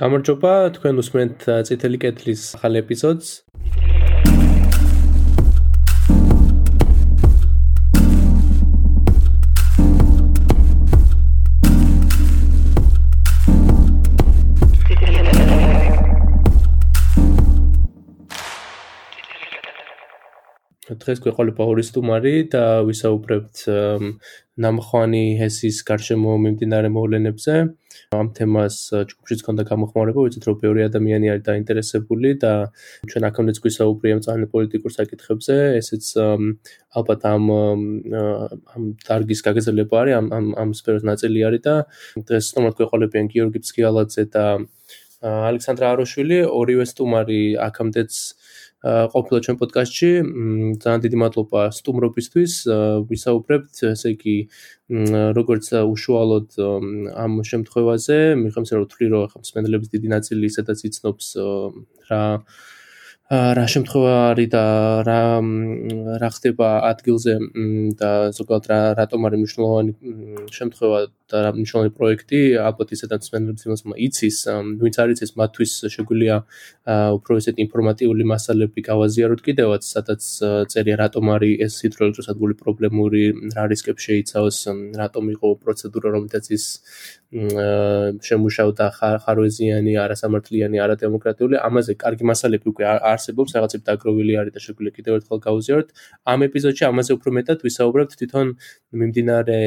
გამარჯობა, თქვენ უსმენთ წითელი კეთლის ახალ ეპიზოდს. დღეს გვეყოლება ორი სტუმარი და ვისაუბრებთ ნამხვანი ჰესის გარშემო მიმდინარე მოვლენებზე. ამ თემას ჯგუფშიც ქონდა გამოხმაურება, ვიცით რომ ბევრი ადამიანი არის დაინტერესებული და ჩვენ აქამდეც გვისაუბრია მწვანე პოლიტიკურ საკითხებზე, ესეც ალბათ ამ ამ დარგის გაგრძელება არის, ამ ამ ამ სფეროს ნაწილი არის და დღეს სტუმრად გვეყოლებიან გიორგი ფსკიალაძე და ალექსანდრა აროშვილი, ორივე სტუმარი აქამდეც ყოფილა ჩვენ პოდკასტში. ძალიან დიდი მადლობა სტუმრობისთვის. ვისაუბრებთ, ესე იგი, როგორც უშუალოდ ამ შემთხვევაზე, მიხედავთ რომ თვლი რომ ახლა მსმენელების დიდი ნაწილი ისედაც იცნობს რა რა შემთხვევა არის და რა რა ხდება ადგილზე და ზოგადად რა რატომ არის მნიშვნელოვანი შემთხვევა და რა მნიშვნელოვანი პროექტი ალბათ ისედაც მსმენელებს იმას იცის ვინც არის ეს მათთვის შეგვიძლია უფრო ისეთ ინფორმატიული მასალები გავაზიაროთ კიდევაც სადაც წერია რატომ არის ეს ჰიდროელექტროსადგური პრობლემური რა რისკებს შეიცავს რატომ იყო პროცედურა რომელთაც ის შემუშავდა ხარვეზიანი არასამართლიანი არადემოკრატიული ამაზე კარგი მასალები უკვე არსებობს რაღაცები დაგროვილი არის და შეგვიძლია კიდევ ერთხელ გავუზიაროთ ამ ეპიზოდში ამაზე უფრო მეტად ვისაუბრებთ თვითონ მიმდინარე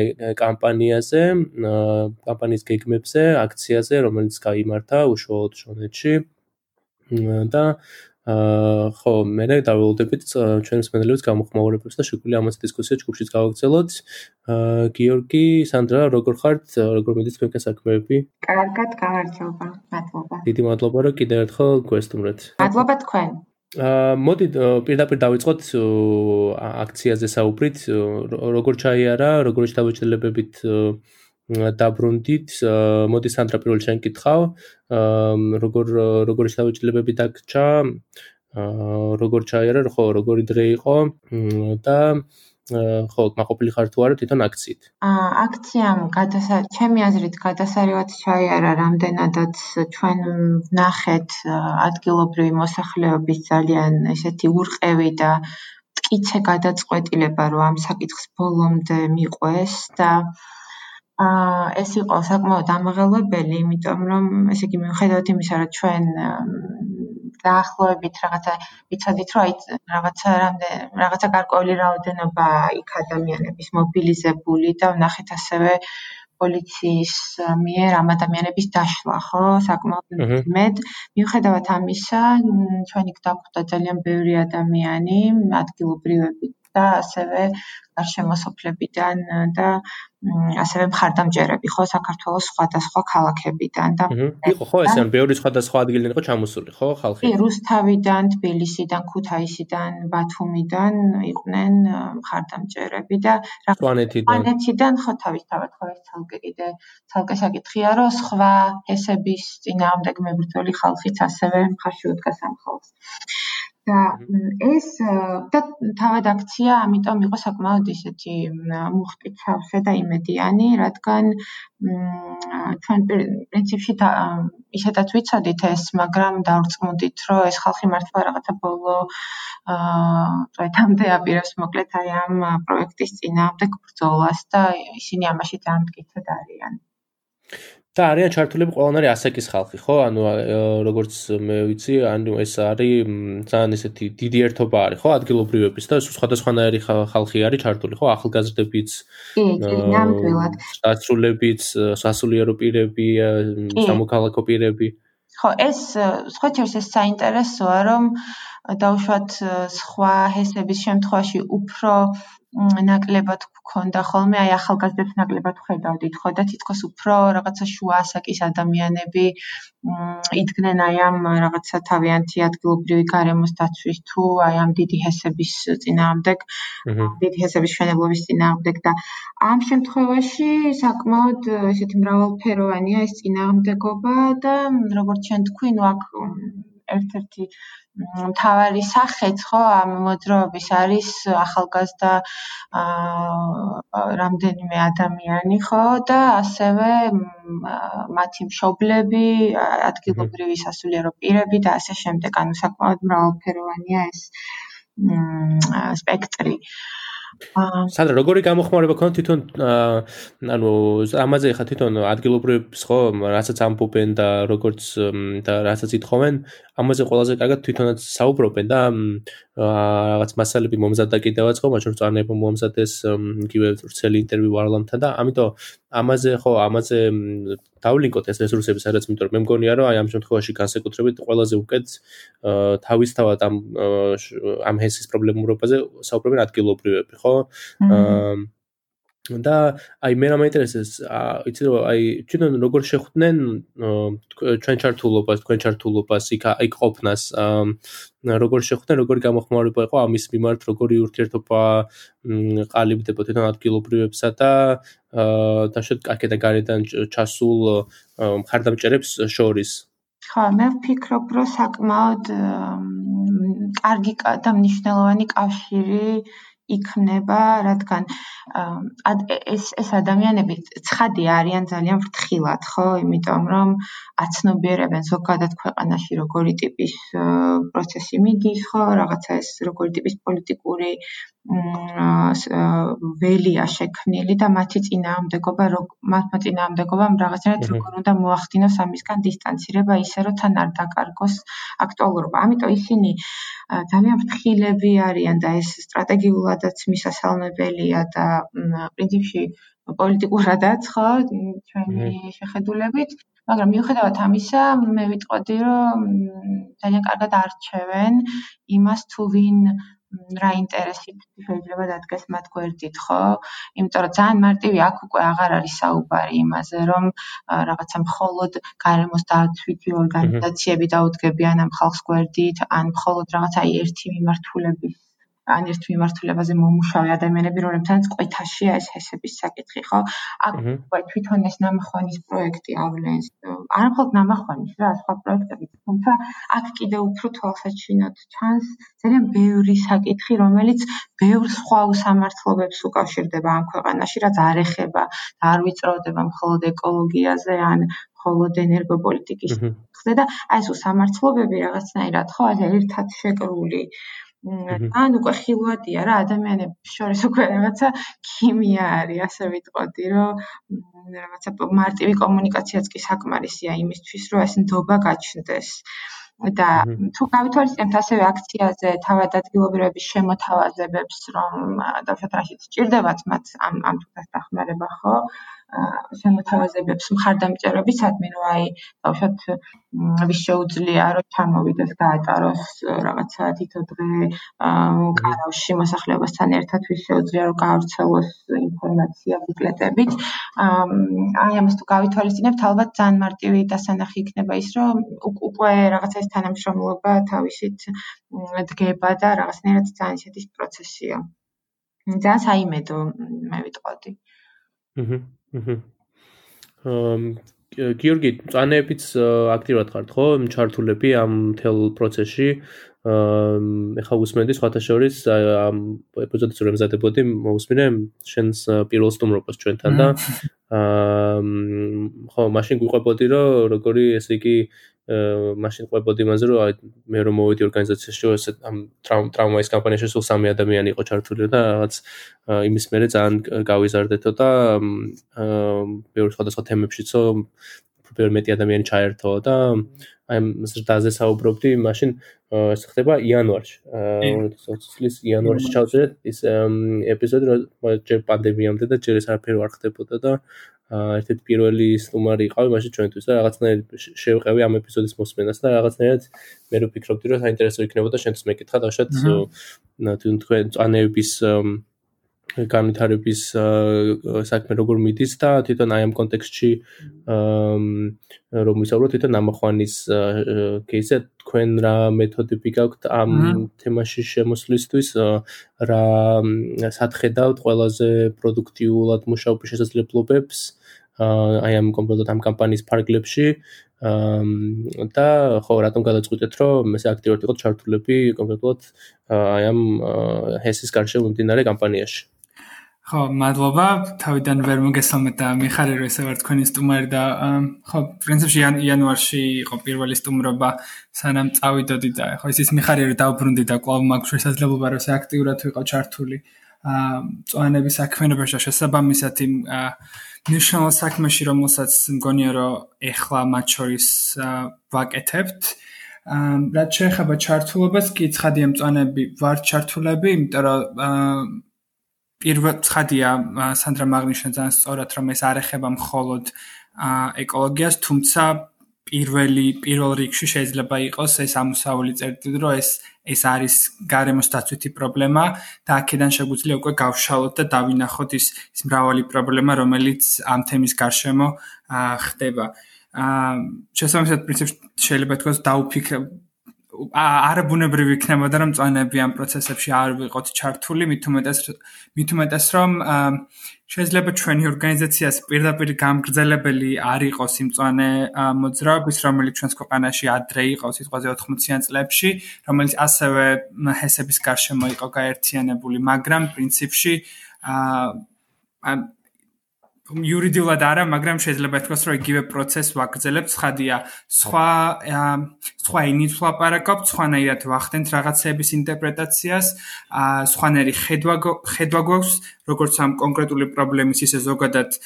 კამპანიაზე კამპანიის გეგმებზე აქციაზე რომელიც გამართა უშუალოდ შონეთში და აა ხო, მე რა დავილოდებით ჩვენს მენელებს გამოხმაურებებს და შეგვიძლია ამას დისკუსია ჯგუფშიც გავაგრძელოთ. აა გიორგი, სანდრა, როგორ ხართ? როგორ მიდით თქვენკა საქმეები? კარგად, გამარჯობა. მადლობა. დიდი მადლობა, რომ კიდევ ერთხელ გვესტუმრეთ. მადლობა თქვენ. აა მოდი პირდაპირ დავიწყოთ აქციაზე საუბრით. როგორ ჩაიარა, როგორ შევეჭლებებით დაბრუნდით. მოდი სანდრა პირველ შენ კითხავ. როგორ როგორ შევეჭლებები დაგჭა? როგორ ჩაიარა, ხო, როგორი დღე იყო და ხო, მაყოფილი ხარ თუ არა თვითონ აქციით? აა აქციამ გადასა ჩემი აზრით გადასარევად ჩაიარა რამდენადაც ჩვენ ნახეთ ადგილობრივი მოსახლეობის ძალიან ესეთი ურყევი და მტკიცე გადაწყვეტილება რომ ამ საკითხს ბოლომდე მიყვეს და აა ეს იყო საკმაოდ ამაღელვებელი, იმიტომ რომ ესე იგი მიუხედავად იმისა, რომ ჩვენ დაახლოებით რაღაცა ვიცოდით, რომ აი რაღაცა რაღაცა გარკვეული რაოდენობა იქ ადამიანების მობილიზებული და ვნახეთ ასევე პოლიციის მიერ ამ ადამიანების დაშლა, ხო, საკმაოდ მეტ. მიუხედავად ამისა, ჩვენ იქ დახვდა ძალიან ბევრი ადამიანი, ადგილობრივები და ასევე გარშემოსოფლებიდან და ასევე მხარდამჭერები ხო საქართველოს სხვადასხვა ქალაქებიდან და იყო ხო ეს ან ბევრი სხვადასხვა ადგილიდან იყო ჩამოსული ხო ხალხი? კი, რუსთავიდან, თბილისიდან, ქუთაისიდან, ბათუმიდან იყვნენ მხარდამჭერები და სვანეთიდან. სვანეთიდან ხო თავისთავად ხო ეს თალკე კიდე თალკე საკითხია რომ სხვა ესების წინააღმდეგ მებრძოლი ხალხიც ასევე მხარში უდგას ამ ხალხს. და ეს და თავად აქცია ამიტომ იყო საკმაოდ ისეთი მუხტიცავსე და იმედიანი, რადგან ჩვენ პრინციპში ისედაც ვიცოდით ეს, მაგრამ დავრწმუნდით, რომ ეს ხალხი მართლა რაღაცა ბოლო აა წვეთამდე აპირებს მოკლედ აი ამ პროექტის წინააღმდეგ ბრძოლას და ისინი ამაში ძალიან მტკიცედ არიან. და არიან ჩართულები ყველანაირი ასაკის ხალხი, ხო? ანუ როგორც მე ვიცი, ანუ ეს არის ძალიან ესეთი დიდი ერთობა არის, ხო? ადგილობრივების და სხვადასხვანაირი ხალხი არის ჩართული, ხო? ახალგაზრდებიც, ნამდვილად. დასრულებიც, სასულიერო პირები, სამოქალაქო პირები. ხო, ეს სხვაჩერს ეს საინტერესოა, რომ დაუშვათ სხვა ჰესების შემთხვევაში უფრო ნაკლებად გქონდა. ხოლმე აი ახალგაზრდებს ნაკლებად ხედავდით ხო და თითქოს უფრო რაღაცა შუა ასაკის ადამიანები იდგნენ აი ამ რაღაცა თავიანთი ადგილობრივი გარემოს დაცვის თუ აი ამ დიდი ჰესების წინააღმდეგ დიდი ჰესების შენებლობის წინააღმდეგ და ამ შემთხვევაში საკმაოდ ესეთი მრავალფეროვანია ეს წინააღმდეგობა და როგორც ჩვენ თქვი ნუ აქ ერთ-ერთი მთავარი სახეც ხო ამ მოძრაობის არის ახალგაზრდა აა რამდენიმე ადამიანი ხო და ასევე მათი მშობლები, ადგილობრივი სასულიერო პირები და ასე შემდეგ. ანუ საკმაოდ მრავალფეროვანია ეს სპექტრი. სანდრა როგორი გამოხმარება ქონდა თვითონ ანუ ამაზე ხა თვითონ ადგილობრივებს ხო რასაც ამბობენ და როგორც და რასაც ითხოვენ ამაზე ყველაზე კარგად თვითონაც საუბრობენ და რაღაც მასალები მომზადდა კიდევაც ხო მაგრამ წანება მომზადეს იგივე ვრცელი ინტერვიუ ვარლამთან და ამიტომ ამაზე ხო ამაზე დავლინკოთ ეს რესურსები სადაც იმიტომ რომ მე მგონია რომ აი ამ შემთხვევაში განსაკუთრებით ყველაზე უკეთ თავისთავად ამ ამ ჰესის პრობლემურობაზე საუბრობენ ადგილობრივები ხო? აა და აი მე რა მაინტერესებს იცი რომ აი ჩვენ როგორ შეხვდნენ ჩვენ ჩართულობას თქვენ ჩართულობას იქ აი ყოფნას როგორ შეხვდნენ როგორი გამოხმაურება იყო ამის მიმართ როგორი ურთიერთობა ყალიბდება თვითონ ადგილობრივებსა და და შედ კაკედა გარედან ჩასულ მხარდამჭერებს შორის. ხო მე ვფიქრობ რომ საკმაოდ კარგი და მნიშვნელოვანი კავშირი იქმნება, რადგან ეს ეს ადამიანები ცხადი არიან ძალიან ფრთხილად, ხო? იმიტომ რომ აცნობიერებენ ზოგადად ქვეყანაში როგორი ტიპის პროცესი მიდის, ხო? რაღაცა ეს როგორი ტიპის პოლიტიკური ველია შექმნილი და მათი წინააღმდეგობა მათმა წინააღმდეგობამ რაღაცნაირად როგორ უნდა მოახდინოს ამისგან დისტანცირება ისე რომ თან არ დაკარგოს აქტუალურობა. ამიტომ ისინი ძალიან ფრთხილები არიან და ეს სტრატეგიულადაც მისასალმებელია და პრინციპში პოლიტიკურადაც ხო ჩვენი შეხედულებით. მაგრამ მიუხედავად ამისა მე ვიტყოდი რომ ძალიან კარგად არჩევენ იმას თუ ვინ რა ინტერესი შეიძლება დადგეს მათ გვერდით, ხო? იმიტომ რომ ძალიან მარტივი აქ უკვე აღარ არის საუბარი იმაზე, რომ რაღაცა მხოლოდ გარემოს დაცვითი ორგანიზაციები დაუდგებიან ამ ხალხს გვერდით, ან მხოლოდ რაღაცა ერთი მიმართულების ან ერთ მიმართულებაზე მომუშავე ადამიანები, რომლებთანაც ყვითაშია ეს ჰესების საკითხი, ხო? აქ უკვე თვითონ ეს ნამახვანის პროექტი ავლენს. არ მხოლოდ ნამახვანის, რა, სხვა პროექტები, თუმცა აქ კიდევ უფრო თვალსაჩინოდ ჩანს ძალიან ბევრი საკითხი, რომელიც ბევრ სხვა უსამართლობებს უკავშირდება ამ ქვეყანაში, რაც არ ეხება და არ ვიწროვდება მხოლოდ ეკოლოგიაზე ან მხოლოდ ენერგოპოლიტიკის ხზე და აი ეს უსამართლობები რაღაცნაირად ხო, ერთად შეკრული ან უკვე ხილვადია რა ადამიანებს შორის უკვე რაღაცა ქიმია არის ასე ვიტყოდი რომ რაღაცა მარტივი კომუნიკაციაც კი საკმარისია იმისთვის რომ ეს ნდობა გაჩნდეს. და თუ გავითვალისწინებთ ასევე აქციაზე თავად ადგილობრივების შემოთავაზებებს რომ დავშოთ რაშიც ჭირდებათ მათ ამ ამ თვითონ დახმარება ხო შემოთავაზებებს მხარდამჭერებისადმი, რომ აი, თავშოთ ვის შეუძლია რომ ჩამოვიდეს გაატაროს რაღაცა თითო დღე კარავში მოსახლეობასთან ერთად ვის შეუძლია რომ გაავრცელოს ინფორმაცია ბუკლეტებით. აი, ამას თუ გავითვალისწინებთ, ალბათ ძალიან მარტივი დასანახი იქნება ის, რომ უკვე რაღაცა ეს თანამშრომლობა თავისით დგება და რაღაცნაირად ძალიან ისეთი პროცესია. ძალიან საიმედო მე ვიტყოდი. აჰა აჰა. გიორგი, წანეებიც აქტიურად ხართ, ხო? ჩართულები ამ თელ პროცესში. აა ეხა უსმენდი სხვათა შორის ამ ეპიზოდის რომ მზადებოდი, მოусმინე შენს პირველ სტუმრობას ჩვენთან და აა ხო, მაშინ გვიყვებოდი რომ როგორი ესე იგი მაშინ ყვებოდი იმაზე რომ აი მე რომ მოვედი ორგანიზაციაში ესე ამ ტრაუმაის კამპანიაში სულ სამი ადამიანი იყო ჩართული და რაღაც იმის მერე ძალიან გავიზარდეთო და ბევრი სხვადასხვა თემებშიცო ბევრი მეტი ადამიანი ჩაერთო და აი ზრდაზე საუბრობდი მაშინ ეს ხდება იანვარში. 2020 წლის იანვარში ჩავწერეთ ის ეპიზოდი რომ ჯერ პანდემიამდე და ჯერ ეს არაფერი არ ხდებოდა და ერთ-ერთი პირველი სტუმარი იყავი მაშინ ჩვენთვის და რაღაცნაირად შევყევი ამ ეპიზოდის მოსმენას და რაღაცნაირად მე რო ფიქრობდი რომ საინტერესო იქნებოდა შენთვის მეკითხა დავშად თუ თქვენ წანეების განვითარების საქმე როგორ მიდის და თვითონ აი ამ კონტექსტში რომ ვისაუბროთ თვითონ ამახვანის кейსზე თქვენ რა მეთოდები გაქვთ ამ თემაში შემოსვლისთვის? რა სათხედავთ ყველაზე პროდუქტიულად მუშაობის შესაძლებლობებს აი ამ კონკრეტულად ამ კამპანიის ფარგლებში? და ხო რატომ გადაწყვეტეთ რომ ესე აქტიურად იყოთ ჩართულები კონკრეტულად აი ამ ჰესის გარშემო მიმდინარე კამპანიაში? ხო, მადლობა. თავიდან ვერ მოგესალმეთ და მიხარია რომ ესე ვარ თქვენი სტუმარი და ხო, პრინციპში იანვარში იყო პირველი სტუმრობა, სანამ წავიდოდი და ხო ის ის მიხარია რომ დაუბრუნდი და კვლავ მაქვს შესაძლებლობა რომ აქტიურად ვიყო ჩართული აა წვანების საქმიანობაში შესაბამისად იმ ნიშნულ საქმეში რომელსაც მგონია რომ ეხლა მათ შორის ვაკეთებთ. აა რაც შეეხება ჩართულობას, კი ცხადია მწვანები ვარ ჩართულები, იმიტომ რომ აა პირველ ცხადია სანდრა მაგნიშნა ძალიან სწორად რომ ეს არ ეხება მხოლოდ ეკოლოგიას, თუმცა პირველი პირველ რიგში შეიძლება იყოს ეს ამოსავალი წერტილი, რომ ეს ეს არის გარემოს დაცვითი პრობლემა და აქედან შეგვიძლია უკვე გავშალოთ და დავინახოთ ის ის მრავალი პრობლემა, რომელიც ამ თემის გარშემო ხდება. აა შესაბამისად პრინციპში შეიძლება თქვას დაუფიქრე არაბუნებრივი იქნებოდა რომ წვანები ამ პროცესებში არ ვიყოთ ჩართული, მით უმეტეს მით უმეტეს რომ შეიძლება ჩვენი ორგანიზაციას პირდაპირ გამგრძელებელი არ იყოს იმ წვანე მოძრაობის, რომელიც ჩვენს ქვეყანაში ადრე იყო სიტყვაზე 80-იან წლებში, რომელიც ასევე ჰესების გარშემო იყო გაერთიანებული, მაგრამ პრინციპში აა იურიდიულად არა, მაგრამ შეიძლება ითქვას, რომ იგივე პროცესს ვაგრძელებთ, ხადია სხვა სხვა ინით ვლაპარაკობთ, სხვანაირად ვახდენთ რაღაცების ინტერპრეტაციას, სხვანაირი ხედვა ხედვა გვაქვს, როგორც ამ კონკრეტული პრობლემის, ისე ზოგადად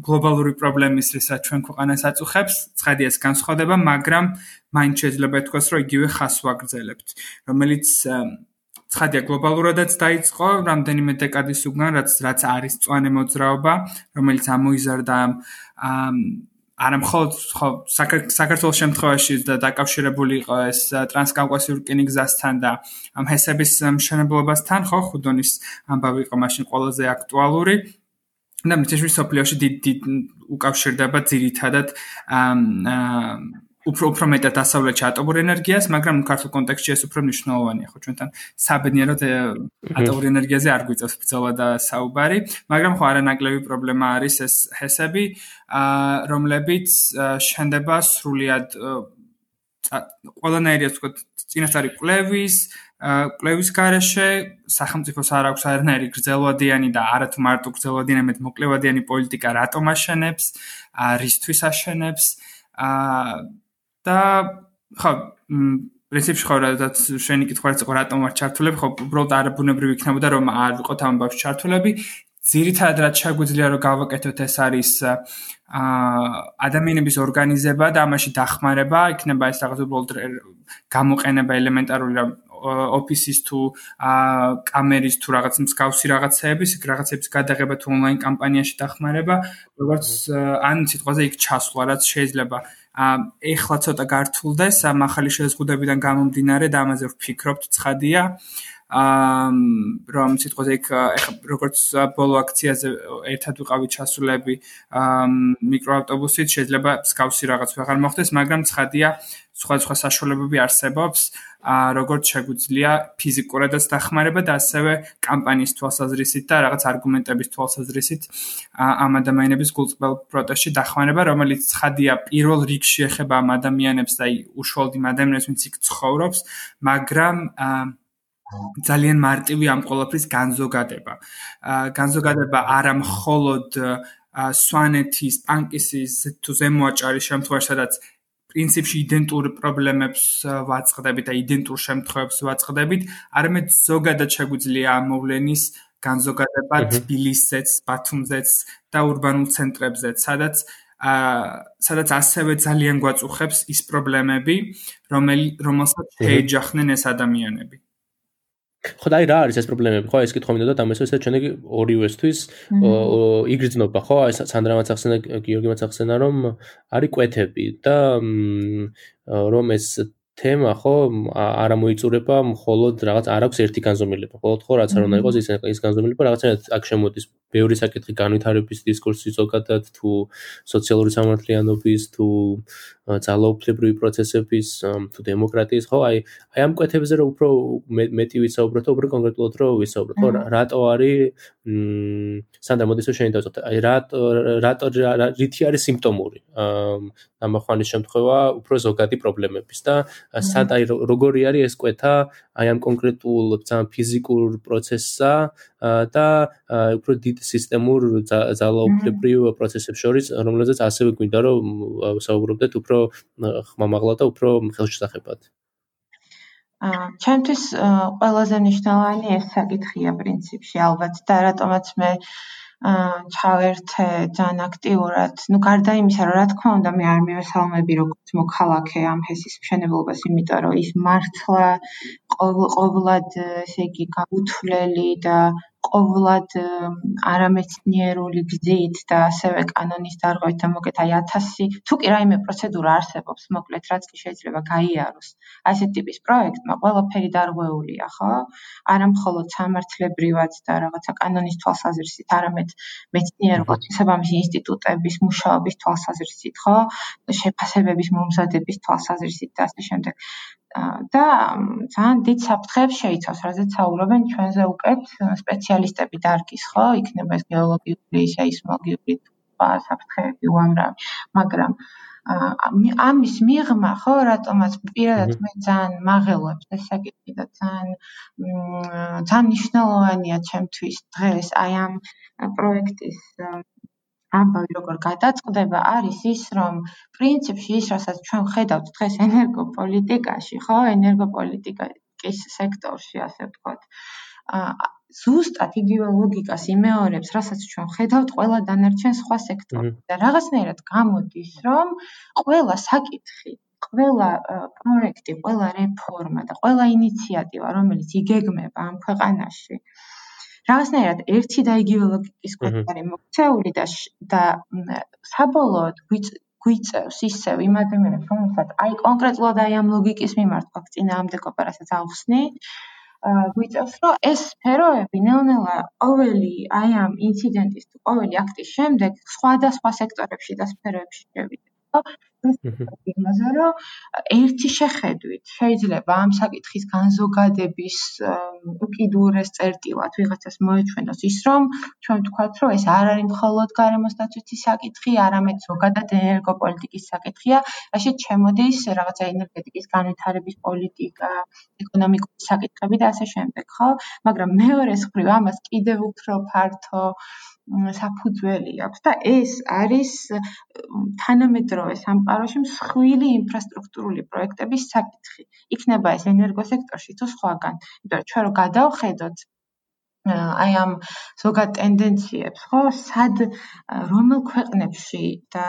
გლობალური პრობლემის, რასაც ჩვენ ქვეყანას აწუხებს, ხადიას განსხვავდება, მაგრამ მაინც შეიძლება ითქვას, რომ იგივე ხას ვაგრძელებთ, რომელიც ცხადია გლობალურადაც დაიწყო რამდენიმე დეკადის უკან რაც რაც არის წვანე მოძრაობა რომელიც ამოიზარდა არა მხოლოდ ხო საქართველოს შემთხვევაში და დაკავშირებული იყო ეს ტრანსკავკასიურ რკინიგზასთან და ამ ჰესების მშენებლობასთან ხო ხუდონის ამბავი იყო მაშინ ყველაზე აქტუალური. და მთელი სოფლიოში დიდ უკავშირდება ძირითადად აა უფრო უფრო მეტად დასავლეთში ატომურ ენერგიას, მაგრამ ქართულ კონტექსტში ეს უფრო მნიშვნელოვანია, ხო ჩვენთან საბედნიეროდ ატომურ ენერგიაზე არ გვიწევს ბრძოლა და საუბარი, მაგრამ ხო არანაკლები პრობლემა არის ეს ჰესები, რომლებიც შენდება სრულიად ყველანაირი ასე ვთქვათ, წინასწარი კვლევის, კვლევის garaშე სახელმწიფოს არ აქვს არანაირი გრძელვადიანი და არათუ მარტო გრძელვადიანი, მეტ მოკლევადიანი პოლიტიკა რატომ აშენებს, რისთვის აშენებს აა და ხო პრინციპში ხო რაც შენი კითხვაც იყო რატომ არ ჩართულები ხო უბრალოდ არაბუნებრივი იქნებოდა რომ არ ვიყოთ ამ ბავშვ ჩართულები. ძირითადად რაც შეგვიძლია რომ გავაკეთოთ ეს არის აა ადამიანების ორგანიზება და ამაში დახმარება. იქნება ეს რაღაც უბრალოდ გამოყენება ელემენტარული რა ოფისის თუ აა კამერის თუ რაღაც მსგავსი რაღაცეების რაღაცების გადაღება თუ ონლაინ კამპანიაში დახმარება. როგორც ან სიტყვაზე იქ ჩასვლა რაც შეიძლება აა ეხლა ცოტა გართულდეს ამ ახალი შეზღუდებიდან გამომდინარე და ამაზე ვფიქრობთ ცხადია აა რომ სიტყვაზე იქ ეხლა როგორც ბოლო აქციაზე ერთად ვიყავი ჩასულები აა მიკროავტობუსით შეიძლება სკავსი რაღაც ვეღარ მოხდეს მაგრამ ცხადია სხვა სხვა საშუალებები არსებობს აა როგორც შეგვიძლია ფიზიკურადაც დახმარება და ასევე კამპანიის თვალსაზრისით და რაღაც არგუმენტების თვალსაზრისით ამ ადამიანების გულწრფელ პროტესტში დახმარება რომელიც ცხადია პირველ რიგში ეხება ამ ადამიანებს და უშუალოდ იმ ადამიანებს ვინც იქ ცხოვრობს მაგრამ აა ძალიან მარტივი ამ ყოლაფრის განზოგადება. განზოგადება არა მხოლოდ სვანეთის, პანკისის თუ ზემოაჭარის შემთხვევაში, სადაც პრინციპში იდენტურ პრობლემებს ვაწყდებით და იდენტურ შემთხვევებს ვაწყდებით, არამედ ზოგადად შეგვიძლია ამ მოვლენის განზოგადება თბილისზეც, ბათუმზეც და урბანულ ცენტრებზეც, სადაც აა სადაც ასევე ძალიან გვაწუხებს ის პრობლემები, რომელი რომელსაც შეეჯახნენ ეს ადამიანები. ხო და აი რა არის ეს პრობლემები ხო ეს კითხვა მინდოდა და ამას ესე ჩვენი ორივესთვის იგრძნობა ხო? აი სანდრა მაცახსენა გიორგი მაცახსენა რომ არის კვეთები და რომ ეს თემა ხო არ მოიწურება მხოლოდ რაღაც არ აქვს ერთი განზომილება. მხოლოდ ხო რაც არ უნდა იყოს ის ის განზომილება რაღაცნაირად აქ შემოდის. ბევრი საკითხი განვითარების დისკურსი ზოგადად თუ სოციალური სამართლიანობის თუ ძალაუფლებრივი პროცესების თუ დემოკრატიის ხო აი აი ამ კვეთებზე რომ უფრო მეტი ვისაუბროთ უფრო კონკრეტულად რომ ვისაუბროთ ხო რატო არის მ სანდრა მოდის რომ შენ დავწერთ აი რატო რატო რითი არის სიმპტომური? ამახვანის შემთხვევა უფრო ზოგადი პრობლემების და სად აი როგორი არის ეს კვეთა აი ამ კონკრეტულ ძალიან ფიზიკურ პროცესსა და უფრო დიდ სისტემურ ძალაუფლებრივ პროცესებს შორის რომელზეც ასევე გვინდა რომ საუბრობდეთ უფრო ხმამაღლა და უფრო ხელშესახებად ა ჩემთვის ყველაზე მნიშვნელოვანი ეს საკითხია პრინციპში ალბათ და რატომაც მე ჩავერთე ძალიან აქტიურად. ნუ გარდა იმისა, რომ რა თქმა უნდა მე არ მივესალმები როგორც მოქალაქე ამ ჰესის მშენებლობას, იმიტომ რომ ის მართლა ყოველად ესე იგი გაუთვლელი და ყოვლად არამეცნიერული გზით და ასევე კანონის დარღვევით და მოკეთ აი 1000 თუ კი რაიმე პროცედურა არსებობს მოკლედ რაც კი შეიძლება გაიაროს. ასეთ ტიპის პროექტმა ყველაფერი დარღვეულია ხო? არა მხოლოდ სამართლებრივად და რაღაცა კანონის თვალსაზრისით არამედ მეცნიერულად შესაბამისი ინსტიტუტების მუშაობის თვალსაზრისით ხო? შეფასებების მომზადების თვალსაზრისით და ასე შემდეგ და ძალიან დიდ საფრთხეებს შეიცავს, რადგან საუბრობენ ჩვენზე უკეთ სპეციალისტები დარგის, ხო? იქნება ეს გეოლოგიური, სეისმოლოგიური საფრთხეები უამრავი, მაგრამ ამის მიღმა ხო რატომაც პირადად მე ძალიან მაღელვებს ეს საკითხი და ძალიან ძალიან მნიშვნელოვანია ჩემთვის დღეს აი ამ პროექტის ამბავი როგორ გადაწყდება არის ის რომ პრინციპში ის რასაც ჩვენ ხედავთ დღეს ენერგოპოლიტიკაში ხო ენერგოპოლიტიკის სექტორში ასე ვთქვათ ზუსტად იგივე ლოგიკას იმეორებს რასაც ჩვენ ხედავთ ყველა დანარჩენ სხვა სექტორში და რაღაცნაირად გამოდის რომ ყველა საკითხი ყველა პროექტი, ყველა რეფორმა და ყველა ინიციატივა, რომელიც იგეგმება ამ ქვეყანაში, რაღაცნაირად ერთი და იგივე ლოგიკის ქვეშ არის მოქცეული და და საბოლოოდ გვიწევს ისევ იმ ადამიანებს, რომელსაც აი კონკრეტულად აი ამ ლოგიკის მიმართ გვაქვს წინააღმდეგობა, რასაც ავხსნი, გვიწევს, რომ ეს სფეროები ნელ-ნელა ყოველი აი ამ ინციდენტის თუ ყოველი აქტის შემდეგ სხვადასხვა სექტორებში და სფეროებში შევიდა. იმაზე რომ ერთი შეხედვით შეიძლება ამ საკითხის განზოგადების უკიდურეს წერტილად ვიღაცას მოეჩვენოს ის რომ ჩვენ ვთქვათ რომ ეს არ არის მხოლოდ გარემოს დაცვითი საკითხი, არამედ ზოგადად ენერგოპოლიტიკის საკითხია, რაშიც შემოდის რაღაცა ენერგეტიკის განვითარების პოლიტიკა, ეკონომიკური საკითხები და ასე შემდეგ, ხო? მაგრამ მეორე მხრივ ამას კიდევ უფრო ფართო საფუძველი აქვს და ეს არის თანამედროვე სამყაროში მსხვილი ინფრასტრუქტურული პროექტების საკითხი. იქნება ეს ენერგოსექტორში თუ სხვაგან. იმიტომ რომ ჩვენ რო გადავხედოთ აი ამ ზოგად ტენდენციებს, ხო? სად რომელ ქვეყნებში და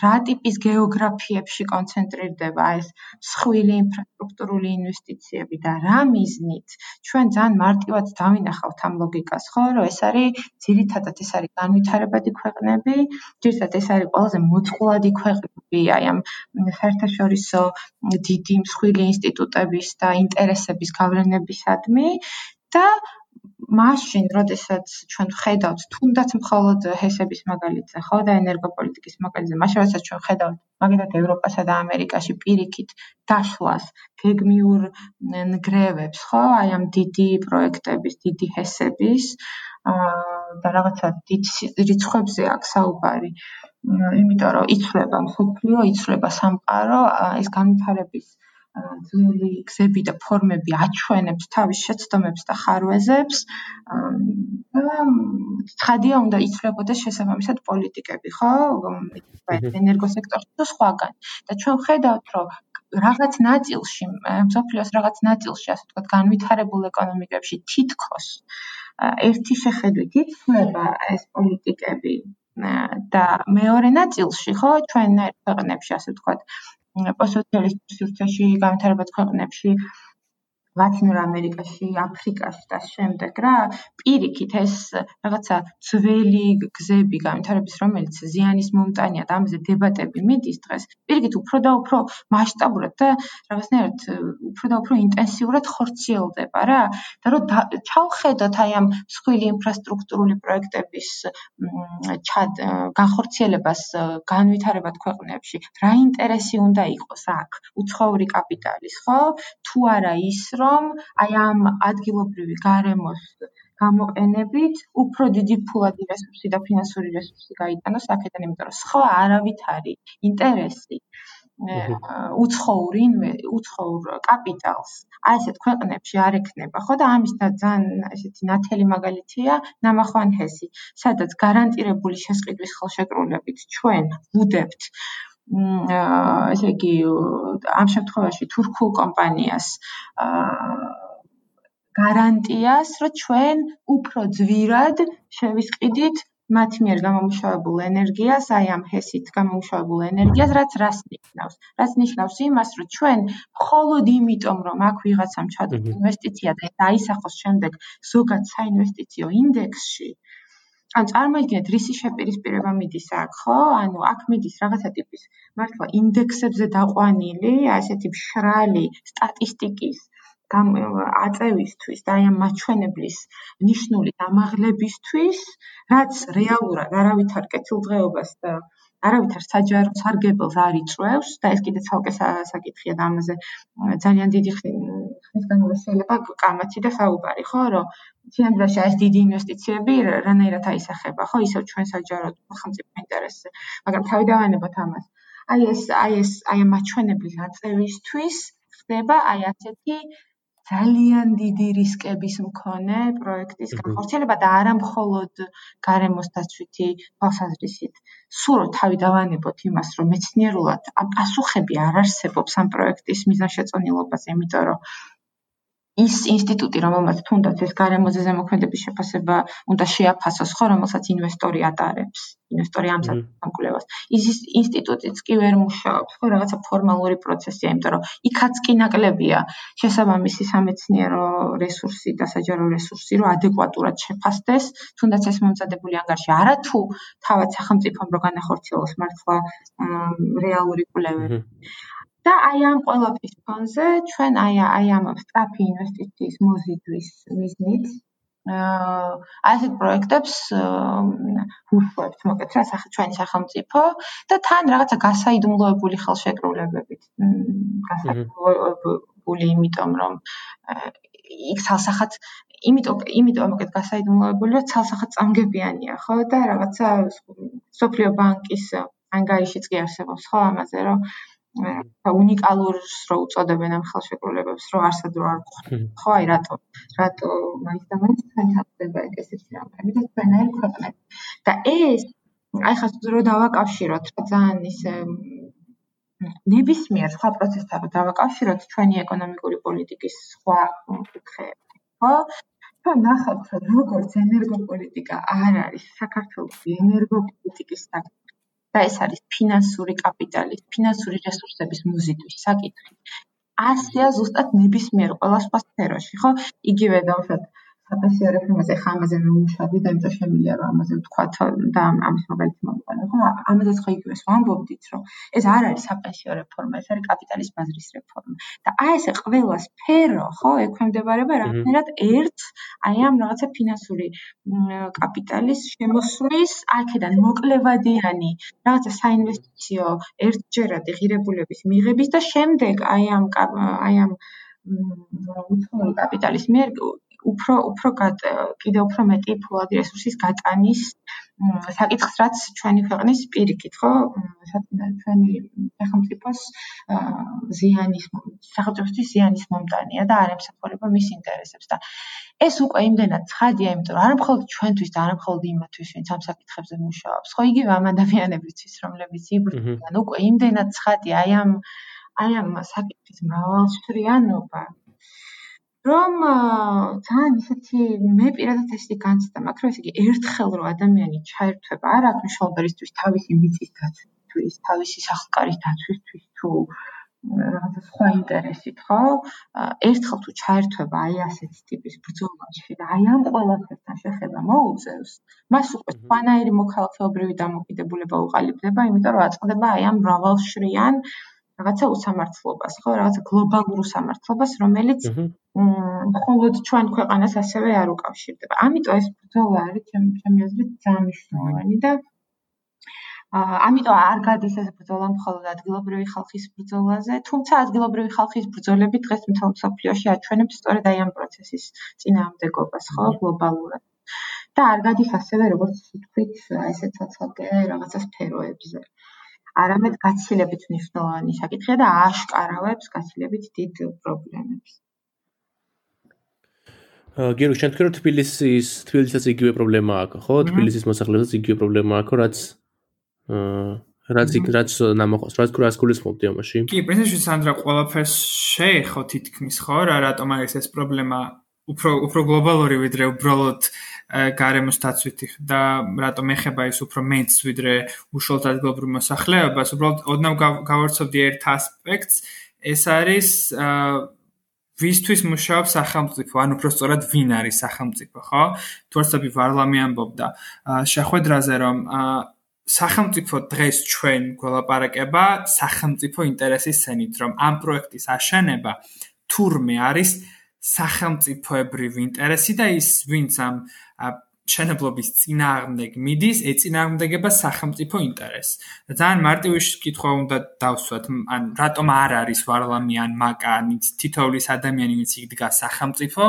რა ტიპის გეოგრაფიებში კონცენტრირდება ეს მსხვილი ინფრასტრუქტურული ინვესტიციები და რა მიზნით? ჩვენ ძალიან მარტივად დავინახავთ ამ ლოგიკას, ხო? რომ ეს არის ძირითადად ეს არის განვითარებადი ქვეყნები, ძირითადად ეს არის ყველაზე მოწყვლადი ქვეყნები აი ამ საერთაშორისო დიდი მსხვილი ინსტიტუტების და ინტერესების გავლენებისადმი და მაშინ, როდესაც ჩვენ ვხედავთ თუნდაც მხოლოდ ჰესების მაგალითზე, ხო და ენერგოპოლიტიკის მაგალითზე, მაშინ როდესაც ჩვენ ვხედავთ მაგალითად ევროპასა და ამერიკაში პირიქით დაშლას გეგმიურ ნგრევებს, ხო, აი ამ დიდი პროექტების, დიდი ჰესების და რაღაცა დიდ რიცხვებზე აქვს საუბარი. იმიტომ რომ იცლება მსოფლიო, იცლება სამყარო, ეს განვითარების ძველი გზები და ფორმები აჩვენებს თავის შეცდომებს და ხარვეზებს და ცხადია უნდა იცვლებოდეს შესაბამისად პოლიტიკები, ხო? ენერგოსექტორში თუ სხვაგან. და ჩვენ ხედავთ, რომ რაღაც ნაწილში, მსოფლიოს რაღაც ნაწილში, ასე ვთქვათ, განვითარებულ ეკონომიკებში თითქოს ერთი შეხედვით იცვლება ეს პოლიტიკები და მეორე ნაწილში, ხო, ჩვენ ქვეყნებში, ასე ვთქვათ, პოსტსოციალისტურ სივრცეში განვითარებად ქვეყნებში ლათინურ ამერიკაში, აფრიკაში და შემდეგ რა, პირიქით ეს რაღაცა ძველი გზები განვითარების რომელიც ზიანის მომტანია და ამაზე დებატები მიდის დღეს. პირიქით უფრო და უფრო მასშტაბურად და რაღაცნაირად უფრო და უფრო ინტენსიურად ხორციელდება რა. და რომ ჩავხედოთ აი ამ მსხვილი ინფრასტრუქტურული პროექტების ჩად განხორციელებას განვითარებად ქვეყნებში, რა ინტერესი უნდა იყოს აქ? უცხოური კაპიტალის, ხო? თუ არა ის, რომ აი ამ ადგილობრივი გარემოს გამოყენებით უფრო დიდი ფულადი რესურსი და ფინანსური რესურსი გაიტანოს აქედან, იმიტომ რომ სხვა არავითარი ინტერესი უცხოურ უცხოურ კაპიტალს. აი ესეთ ქვეყნებში არ ექნება ხო და ამის და ძალიან ესეთი ნათელი მაგალითია ნამახვანჰესი სადაც გარანტირებული შესყიდვის ხელშეკრულებით ჩვენ ვუდებთ ესე იგი ამ შემთხვევაში თურქულ კომპანიას გარანტიას, რომ ჩვენ უფრო ძვირად შევისყიდით მათ მიერ გამომუშავებულ ენერგიას, აი ამ ჰესით გამომუშავებულ ენერგიას, რაც რას ნიშნავს? რაც ნიშნავს იმას, რომ ჩვენ მხოლოდ იმიტომ, რომ აქ ვიღაცამ ჩადოს ინვესტიცია და დაისახოს შემდეგ ზოგად საინვესტიციო ინდექსში, ან წარმოიდგინეთ რისი შეპირისპირება მიდის აქ, ხო? ანუ აქ მიდის რაღაცა ტიპის მართლა ინდექსებზე დაყვანილი, ასეთი მშრალი სტატისტიკის აწევისთვის და აი ამ მაჩვენებლის ნიშნული დამაღლებისთვის, რაც რეალურად არავითარ კეთილდღეობას და არავითარ საჯარო სარგებელს არ იწევს და ეს კიდე ცალკე საკითხია და ამაზე ძალიან დიდი ხნის განმავლობაში შეიძლება კამათი და საუბარი ხო? რომ სინამდვილეში ეს დიდი ინვესტიციები რანაირად აისახება ხო? ისევ ჩვენ საჯარო სახელმწიფო ინტერესზე მაგრამ თავი დავანებოთ ამას. აი ეს აი ეს აი ამ მაჩვენებლის აწევისთვის ხდება აი ასეთი ძალიან დიდი რისკების მქონე პროექტის განხორციელება და არა მხოლოდ გარემოს დაცვითი თვალსაზრისით. სულ თავი დავანებოთ იმას, რომ მეცნიერულად პასუხები არ არსებობს ამ პროექტის მიზანშეწონილობაზე, იმიტომ რომ ის ინსტიტუტი, რომელმაც თუნდაც ეს გარემოზე ზემოქმედების შეფასება უნდა შეაფასოს, ხო, რომელსაც ინვესტორი ატარებს, ინვესტორი ამ სამკვლევას. ის ინსტიტუტიც კი ვერ მუშაობს, ხო, რაღაცა ფორმალური პროცესია, იმიტომ რომ იქაც კი ნაკლებია შესაბამისი სამეცნიერო რესურსი და საჯარო რესურსი, რომ ადეკვატურად შეფასდეს, თუნდაც ეს მომზადებული ანგარიში. არა თუ თავად სახელმწიფომ რო განახორციელოს მართლა რეალური კვლევები. და აი ამ ყველაფრის ფონზე ჩვენ აი აი ამ სტრაფი ინვესტიციის მოზიდვის მიზნით აა ასეთ პროექტებს უშუალოდ მოკეთ რა ჩვენი სახელმწიფო და თან რაღაცა გასაიდუმლოებული ხელშეკრულებებით. გასაიდუმლოებული იმიტომ რომ იქ ცალსახად იმიტომ იმიტომ მოკეთ გასაიდუმლოებული რომ ცალსახად წამგებიანია ხო? და რაღაცა სოფლიო ბანკის ანგარიშიც კი არსებობს ხო ამაზე რომ და უნიკალურს რო უწოდებენ ამ ხელშეკრულებებს, რო არსად რო არ გქონდა. ხო, აი რატო? რატო მაინც და მაინც თქვენთან ხდება ესეთი რამე და თქვენაერ ქვეყნებში. და ეს აი ხა რო დავაკავშიროთ, ძალიან ისე ნებისმიერ სხვა პროცესთან რო დავაკავშიროთ ჩვენი ეკონომიკური პოლიტიკის სხვა კუთხეები, ხო? და ნახავთ, რომ როგორც ენერგოპოლიტიკა არ არის საქართველოს ენერგოპოლიტიკის საკითხი და ეს არის ფინანსური კაპიტალის, ფინანსური რესურსების მოზიდვის საკითხი. ასეა ზუსტად ნებისმიერ ყველა სხვა სფეროში, ხო? იგივე დავუშვათ საპენსიო რეფორმაზე ხა ამაზე მეუშავდი და იმიტომ შემიძლია რომ ამაზე ვთქვა და ამის მაგალითი მოვიყვანო ხო ამაზეც ხო იგივეს ვამბობდით რომ ეს არ არის საპენსიო რეფორმა ეს არის კაპიტალის ბაზრის რეფორმა. და აი ესე ყველა სფერო ხო ექვემდებარება რაღაცნაირად ერთ აი ამ რაღაცა ფინანსური კაპიტალის შემოსვლის აქედან მოკლევადიანი რაღაცა საინვესტიციო ერთჯერადი ღირებულების მიღების და შემდეგ აი ამ აი ამ უცხოური კაპიტალის მიერ უფრო უფრო კიდე უფრო მეტი ფულადი რესურსის გატანის საკითხს რაც ჩვენი ქვეყნის პირიქით ხო? ჩვენი სახელმწიფოს ზიანის სახელმწიფოს ზიანის მომტანია და არ ემსახურება მის ინტერესებს. და ეს უკვე იმდენად ცხადია იმიტომ რომ არა მხოლოდ ჩვენთვის და არა მხოლოდ იმათვის ვინც ამ საკითხებზე მუშაობს. ხო იგივე ამ ადამიანებისთვის რომლებიც იბრძვიან უკვე იმდენად ცხადია აი ამ აი ამ საკითხის მრავალშრიანობა რომ ძალიან ისეთი მე პირადად ესეთი განცდა მაქვს რომ ესე იგი ერთხელ რო ადამიანი ჩაერთვება არ აქვს მნიშვნელობა ისთვის თავისი მიწის დაცვისთვის თავისი სახლკარის დაცვისთვის თუ რაღაცა სხვა ინტერესით, ხო? ერთხელ თუ ჩაერთვება აი ასეთი ტიპის ბრძოლაში და აი ამ ყველაფერთან შეხება მოუწევს, მას უკვე სხვანაირი მოქალაქეობრივი დამოკიდებულება უყალიბდება, იმიტომ რომ აწყდება აი ამ მრავალშრიან რაღაცა უსამართლობას, ხო? რაღაცა გლობალურ უსამართლობას, რომელიც მხოლოდ ჩვენ ქვეყანას ასევე არ უკავშირდება. ამიტომ ეს ბრძოლა არის ჩემი აზრით ძალიან მნიშვნელოვანი და ამიტომ არ გადის ეს ბრძოლა მხოლოდ ადგილობრივი ხალხის ბრძოლაზე, თუმცა ადგილობრივი ხალხის ბრძოლები დღეს მთელ მსოფლიოში აჩვენებს სწორედ აი ამ პროცესის წინააღმდეგობას, ხო, გლობალურად. და არ გადის ასევე როგორც თქვით, ესე ცოცხალკე რაღაცა სფეროებზე. არამედ გაცილებით მნიშვნელოვანი საკითხია და აშკარავებს გაცილებით დიდ პრობლემებს. გირო შენ თქვენ რომ თბილისის თბილისის იგივე პრობლემა აქვს, ხო? თბილისის მოსახლეობაც იგივე პრობლემა აქვს, რაც რაც იქ რაც ნამოხოს რაც კურას გულის მომდი ამაში კი პრინციპში სანდრა ყველაფერს შეეხო თითქმის ხო? რა რატომ არის ეს პრობლემა უფრო უფრო გლობალური ვიდრე უბრალოდ გარემოს დაცვითი. და რატომ ეხება ის უფრო მეც ვიდრე უშუალოდ ადგილობრივ მოსახლეობას? უბრალოდ ოდნავ გავარცობდი ერთ ასპექტს. ეს არის ვისთვის მუშაობს სახელმწიფო. ან უფრო სწორად ვინ არის სახელმწიფო ხო? თუ არსები ვარლამი ამბობდა. შეხვედრაზე რომ სახელმწიფო დღეს ჩვენ გველაპარაკება სახელმწიფო ინტერესის სენით, რომ ამ პროექტის აშენება თურმე არის სახელმწიფოებრივი ინტერესი და ის ვინც ამ შენებლობის წინააღმდეგ მიდის, ეწინააღმდეგება სახელმწიფო ინტერესს. და ძალიან მარტივი კითხვა უნდა დავსვათ, ან რატომ არ არის ვარლამი ან მაკა, ან თითოეულის ადამიანი ვინც იდგა სახელმწიფო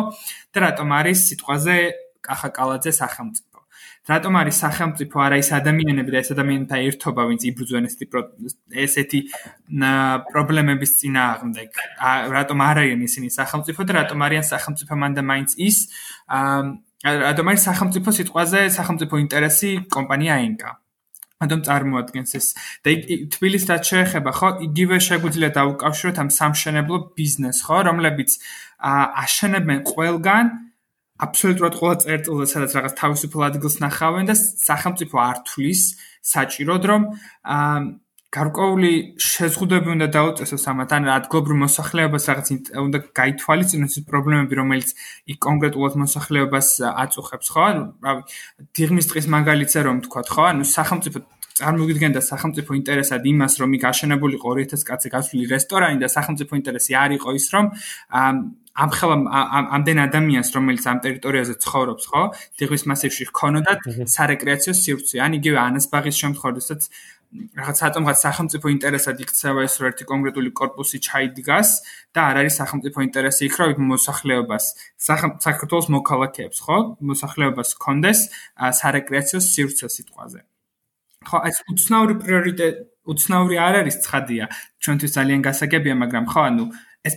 და რატომ არის სიტყვაზე კახა კალაძე სახელმწიფო. რატომ არის სახელმწიფო არა ის ადამიანები და ეს ადამიანთა ერთობა ვინც იბრძვენ ესეთი ესეთი პრობლემების წინააღმდეგ რატომ არ არიან ისინი სახელმწიფო და რატომ არიან სახელმწიფო მანდა მაინც ის არის სახელმწიფო სიტყვაზე სახელმწიფო ინტერესი კომპანია ენკა ანუ წარმოადგენს ეს. და თბილისთან შეეხება ხო? იგივე შეგვიძლია დაუკავშიროთ ამ სამშენებლო ბიზნესს ხო? რომლებიც აშენებენ ყველგან აბსოლუტურად ყველა წერტილზე სადაც რაღაც თავისუფალ ადგილს ნახავენ და სახელმწიფო არ თulis საჭიროდ რომ გარკვეული შეზღუდვები უნდა დაუწესოს ამათ. ან ადგილობრივ მოსახლეობას რაღაც უნდა გაითვალისწინოს ის პრობლემები რომელიც იქ კონკრეტულად მოსახლეობას აწუხებს ხო? ანუ რავი დიღმის დღის მაგალითზე რომ თქვა ხო? ანუ სახელმწიფო წარმოგიდგენდა სახელმწიფო ინტერესად იმას რომ იქ აშენებულიყო 2000 კაცი გასული რესტორანი და სახელმწიფო ინტერესი არ იყო ის რომ ამ ხელა ამდენ ადამიანს რომელიც ამ ტერიტორიაზე ცხოვრობს ხო? დიღმის მასივში ხონოდა სარეკრეაციო სივრცე. ან იგივე ანასბაღის შემთხვევაში რაღაც რატომღაც სახელმწიფო ინტერესად იქცევა ეს რომ ერთი კონკრეტული корпуსი ჩაიდგას და არ არის სახელმწიფო ინტერესი იქ რომ მოსახლეობას საქართველოს მოქალაქეებს ხო? მოსახლეობას კონდეს სარეკრეაციო სივრცე სიტყვაზე. ხო ეს უცნაური პრიორიტეტი უცნაური არ არის ცხადია. ჩვენთვის ძალიან გასაგებია მაგრამ ხო ანუ ეს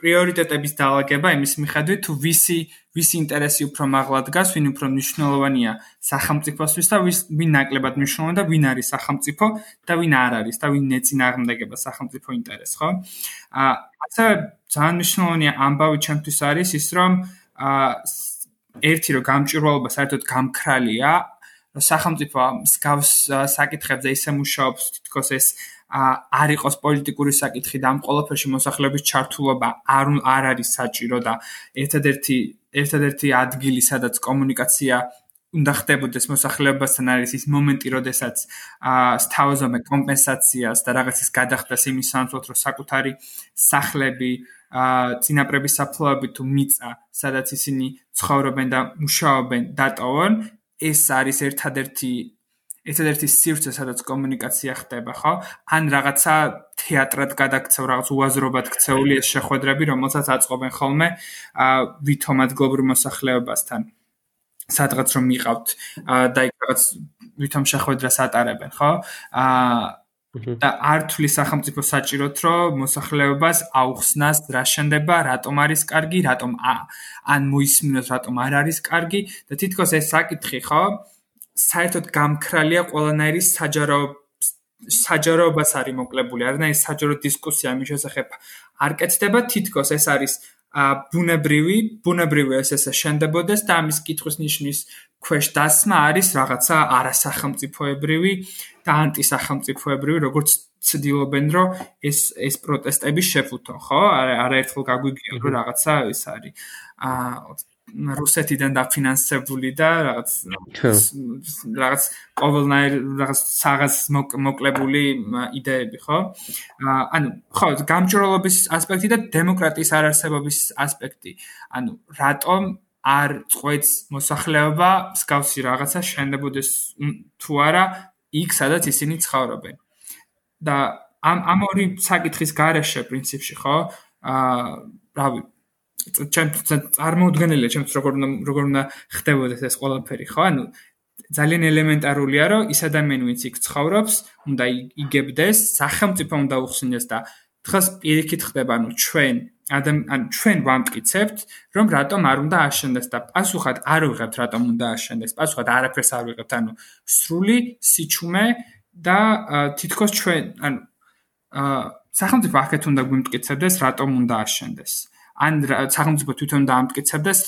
პრიორიტეტების დაალაგება იმის მიხედვით თუ ვისი ვისი ინტერესი უფრო მაღლა დგას, ვინ უფრო მნიშვნელოვანია სახელმწიფოსთვის და ვის ვინ ნაკლებად მნიშვნელოვანია და ვინ არის სახელმწიფო და ვინ არ არის და ვინ ეწინააღმდეგება სახელმწიფო ინტერესს, ხო? აა ასევე ძალიან მნიშვნელოვანი ამბავი ჩემთვის არის ის, რომ აა ერთი რომ გამჭირვალობა საერთოდ გამქრალია, რომ სახელმწიფო მსგავს საკითხებზე ისე მუშაობს, თითქოს ეს არ იყოს პოლიტიკური საკითხი და ამ ყოველფერში მოსახლეობის ჩართულობა არ არ არის საჭირო და ერთადერთი ერთადერთი ადგილი სადაც კომუნიკაცია უნდა ხდებოდეს მოსახლეობასთან არის ის მომენტი, როდესაც სთავაზობენ კომპენსაციას და რაღაცის გადახდას იმის სამწუხაროდ რომ საკუთარი სახლები წინაპრების საფლავები თუ მიწა, სადაც ისინი ცხოვრობენ და მუშაობენ, დატოვონ, ეს არის ერთადერთი ერთადერთი სივრცე, სადაც კომუნიკაცია ხდება, ხო? ან რაღაცა თეატრად გადაქცევ, რაღაც უაზრობად ქცეული ეს შეხვედრები, რომელსაც აწყობენ ხოლმე აა ვითომ ადგილობრივ მოსახლეობასთან. სადღაც რომ მიყავთ და იქ რაღაც ვითომ შეხვედრას ატარებენ, ხო? აა და ართული სახელმწიფო საჭიროთ, რომ მოსახლეობას აუხსნას რა შენდება, რატომ არის კარგი, რატომ ან მოისმინოს, რატომ არ არის კარგი და თითქოს ეს საკითხი, ხო? საერთოდ გამქრალია ყველანაირი საჯარო საჯაროებას არის მოკლებული. არანაირი საჯარო დისკუსია მის შესახებ არ კეთდება, თითქოს ეს არის ბუნებრივი, ბუნებრივი ეს ესე შენდებოდეს და ამის კითხვის ნიშნის ქვეშ დასმა არის რაღაცა არასახელმწიფოებრივი და ანტისახელმწიფოებრივი, როგორც ცდილობენ, რომ ეს ეს პროტესტები შეფუთონ, ხო? არაერთხელ გაგვიგია, რომ რაღაცა ეს არის. აა რუსეთიდან დაფინანსებული და რაღაც რაღაც ყოველნაირ რაღაც საღას მოკლებული იდეები, ხო? ანუ ხო, გამჭრელობის ასპექტი და დემოკრატიის არარსებობის ასპექტი. ანუ რატომ არ წყვეტს მოსახლეობა მსგავსი რაღაცა შენდებოდეს თუ არა იქ სადაც ისინი ცხოვრობენ. და ამ ამ ორი საკითხის გარეშე პრინციპში, ხო? აა რავი, ჩემ წარმოუდგენელია ჩემს როგორ როგორ უნდა ხდებოდეს ეს ყველაფერი ხო? ანუ ძალიან ელემენტარულია რომ ის ადამიანი ვინც იქ ცხოვრობს უნდა იგებდეს სახელმწიფო უნდა უხსნეს და დღეს პირიქით ხდება ანუ ჩვენ ანუ ჩვენ ვამტკიცებთ რომ რატომ არ უნდა აშენდეს და პასუხად არ ვიღებთ რატომ უნდა აშენდეს პასუხად არაფერს არ ვიღებთ ანუ სრული სიჩუმე და თითქოს ჩვენ ანუ სახელმწიფო აქეთ უნდა გვიმტკიცებდეს რატომ უნდა აშენდეს ან სახელმწიფო თვითონ დაამტკიცებდეს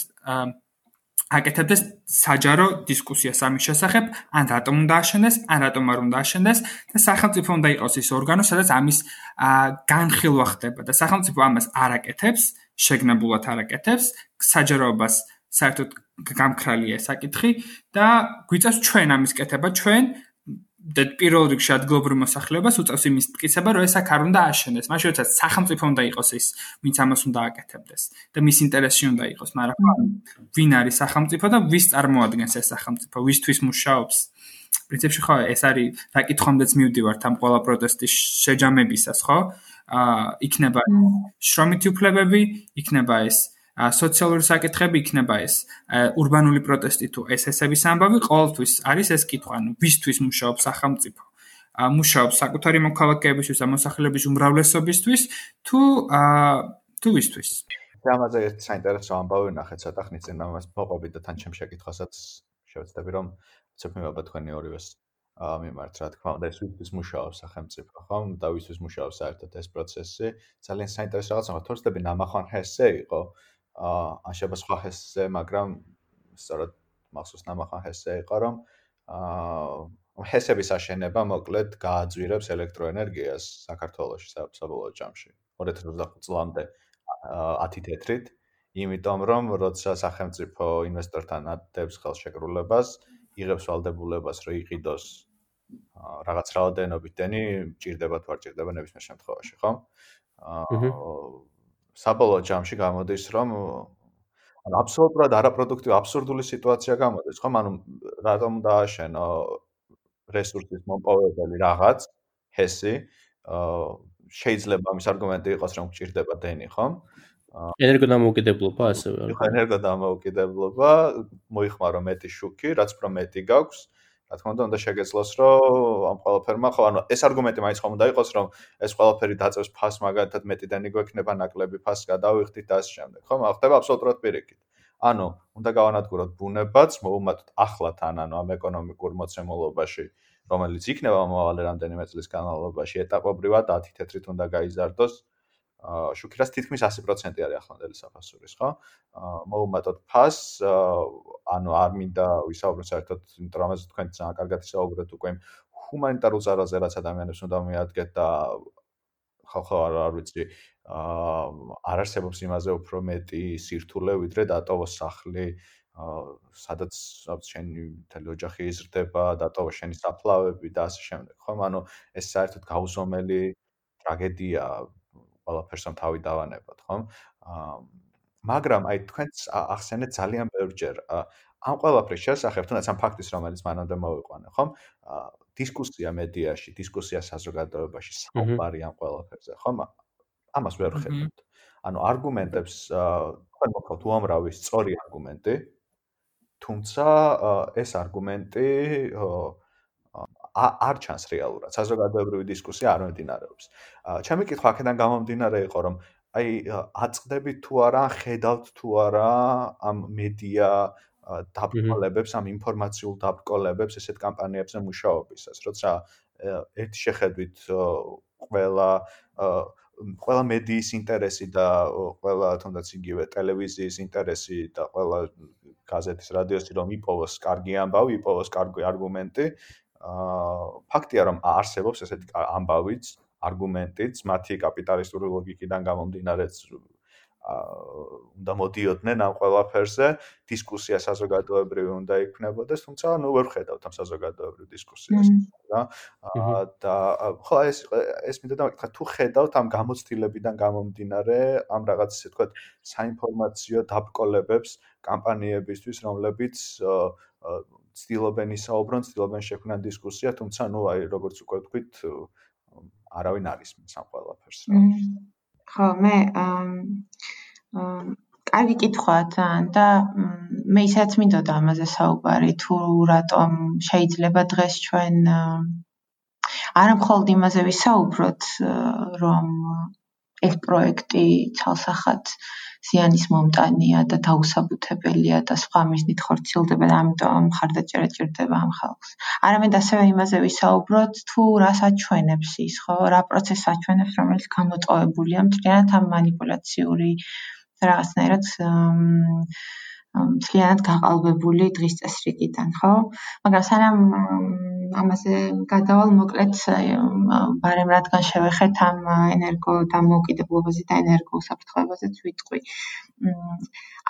აკეთებდეს საჯარო დისკუსიას ამის შესახებ, ან რატომ უნდა აშენდეს, ან რატომ არ უნდა აშენდეს და სახელმწიფო უნდა იყოს ის ორგანო, სადაც ამის განხილვა ხდება და სახელმწიფო ამას არ აკეთებს, შეგნებულად არ აკეთებს, საჯაროობას საერთოდ გამქრალია საკითხი და გვიწევს ჩვენ ამის კეთება, ჩვენ პირველ რიგში ადგილობრივ მოსახლეობას უწევს იმის მტკიცება, რომ ეს აქ არ უნდა აშენდეს. მაშინ როცა სახელმწიფო უნდა იყოს ის, ვინც ამას უნდა აკეთებდეს და მის ინტერესში უნდა იყოს, მაგრამ ვინ არის სახელმწიფო და ვის წარმოადგენს ეს სახელმწიფო, ვისთვის მუშაობს? პრინციპში ხო, ეს არის რა კითხვამდეც მივდივართ ამ ყველა პროტესტის შეჯამებისას, ხო? აა იქნება შრომითი უფლებები, იქნება ეს სოციალური საკითხები იქნება ეს. урბანული პროტესტი თუ SS-ების ამბავი ყოველთვის არის ეს კითხვა, ანუ ვისთვის მუშაობს სახელმწიფო? მუშაობს საკუთარი მოქალაქეებისთვის და მოსახლეობის უმრავლესობისთვის თუ თუ ვისთვის? ამაზე ერთ საინტერესო ამბავი ნახეთ ცოტა ხნის წინ ამას მოყვები და თან ჩემ შეკითხვასაც შევეცდები რომ ცეკვიმება თქვენი ორივეს მიმართ. რა თქმა უნდა ეს ვისთვის მუშაობს სახელმწიფო ხომ? და ვისთვის მუშაობს საერთოდ ეს პროცესი. ძალიან საინტერესო რაღაცა თორსტები ნამახვან ჰესე იყო. აა აშება სხვა ჰესზე, მაგრამ სწორად მახსოვს ნამახან ჰესზე იყო, რომ აა ჰესების აშენება მოკლედ გააძვირებს ელექტროენერგიას საქართველოში საბოლოო ჯამში 2025 წლამდე 10 თეთრით, იმიტომ რომ როცა სახელმწიფო ინვესტორთან ატებს ხელშეკრულებას, იღებს ვალდებულებას, რომ იყიდოს რაღაც რაოდენობით დენი, ჭირდება თუ არ ჭირდება ნებისმიერ შემთხვევაში, ხო? აა საბოლოო ჯამში გამოდის, რომ ანუ აბსოლუტურად არაპროდუქტივი, აბსურდული სიტუაცია გამოდის, ხომ? ანუ რატომ დააშენო რესურსის მომპოვებელი რაღაც ჰესი? აა შეიძლება ამის არგუმენტი იყოს, რომ გჭირდება დენი, ხომ? ენერგოდამოუკიდებლობა ასევე არის. ხო, ენერგოდამოუკიდებლობა, მოიხმარო მეტი შუქი, რაც უფრო მეტი გაქვს, რა თქმა უნდა, უნდა შეგეძლოს, რომ ამ ყველაფერმა, ხო, ანუ ეს არგუმენტი მაინც ხომ უნდა იყოს, რომ ეს ყველაფერი დაწევს ფას მაგათად მეტი დენი გვექნება ნაკლები ფას გადავიხდით და ამ შემდეგ, ხო? ხდება აბსოლუტურად პირიქით. ანუ უნდა გავანადგუროთ ბუნებაც, მოუმატოთ ახლათან, ანუ ამ ეკონომიკურ მოცემულობაში, რომელიც იქნება მომავალ რამდენიმე წლის განმავლობაში ეტაპობრივად 10 თეთრით უნდა გაიზარდოს. შუქირას თითქმის 100% არის ახლანდელი საფასურის, ხო? აა მოუმატოთ ფას, ანუ არ მინდა ვისაუბროთ საერთოდ იმიტომ რომ თქვენ ძალიან კარგად ისაუბრეთ უკვე ჰუმანიტარულ ზარაზე, რაც ადამიანებს უნდა მიადგეთ და ხალხო არ არ ვიცი, აა არ არსებობს იმაზე უფრო მეტი სირთულე, ვიდრე დატოვოს სახლი, აა სადაც შენი მთელი ოჯახი იზრდება, დატოვოს შენი საფლავები და ასე შემდეგ, ხო? ანუ ეს საერთოდ გაუზომელი ტრაგედიაა ყველაფერს ამ თავი დავანებოთ, ხომ? აა მაგრამ აი თქვენს ახსენეთ ძალიან ბევრჯერ ამ ყველაფრის შესახებ, თუნდაც ამ ფაქტის, რომელიც მანამდე მოვიყვანე, ხომ? აა დისკუსია მედიაში, დისკუსია საზოგადოებაში საუბარი ამ ყველაფერზე, ხომ? ამას ვერ ხედავთ. ანუ არგუმენტებს თქვენ მოხავთ უამრავი სწორი არგუმენტი, თუმცა ეს არგუმენტი არ ჩანს რეალურად. საზოგადოებრივი დისკუსია არ მიმდინარეობს. ჩემი კითხვა აქედან გამომდინარე იყო, რომ აი აწყდებით თუ არა, ხედავთ თუ არა ამ მედია დაბკოლებებს, ამ ინფორმაციულ დაბკოლებებს ესეთ კამპანიებზე მუშაობისას, როცა ერთ შეხედვით ყველა ყველა მედიის ინტერესი და ყველა თუნდაც იგივე ტელევიზიის ინტერესი და ყველა გაზეთის რადიოსი რომ იპოვოს კარგი ამბავი, იპოვოს კარგი არგუმენტი. ფაქტია რომ არსებობს ესეთი ამბავიც, არგუმენტიც, მათი კაპიტალისტური ლოგიკიდან გამომდინარეც უნდა მოდიოდნენ ამ ყველაფერზე, დისკუსია საზოგადოებრივი უნდა იქნებოდეს, თუმცა ნუ ვერ ხედავთ ამ საზოგადოებრივ დისკუსიას. რა. და ხო ეს ეს მინდა დავიკითხა, თუ ხედავთ ამ გამოცდილებიდან გამომდინარე ამ რაღაც ისე თქვა საინფორმაციო დაბკოლებებს კამპანიებისთვის, რომლებიც ცდილობენ ისაუბრონ, ცდილობენ შექმნან დისკუსია, თუმცა ნუ აი როგორც უკვე ვთქვით, არავინ არის მის ამ ყველაფერს რა. ხო, მე აა კარგი კითხვაა თან და მე ისაც მინდოდა ამაზე საუბარი თუ რატომ შეიძლება დღეს ჩვენ არა მხოლოდ იმაზე ვისაუბროთ რომ ეს პროექტი ცალსახად ზიანის ზიანისმომტანია და დაუსაბუთებელია და სხვა მიზნით ხორციელდება და ამიტომ მხარდაჭერა ჭირდება ამ ხალხს. არამედ ასევე იმაზე ვისაუბროთ, თუ რას აჩვენებს ის, ხო, რა პროცესს აჩვენებს, რომელიც გამოწვევებულია მთლიანად ამ манипуляციური რაღაცნაირად მთლიანად გაყალბებული დღის წესრიგიდან, ხო? მაგრამ სანამ ამაზე გადავალ მოკლედ ბარემ რადგან შევეხეთ ამ ენერგო დამოუკიდებლობაზე და ენერგო საფრთხეებაზეც ვიტყვი.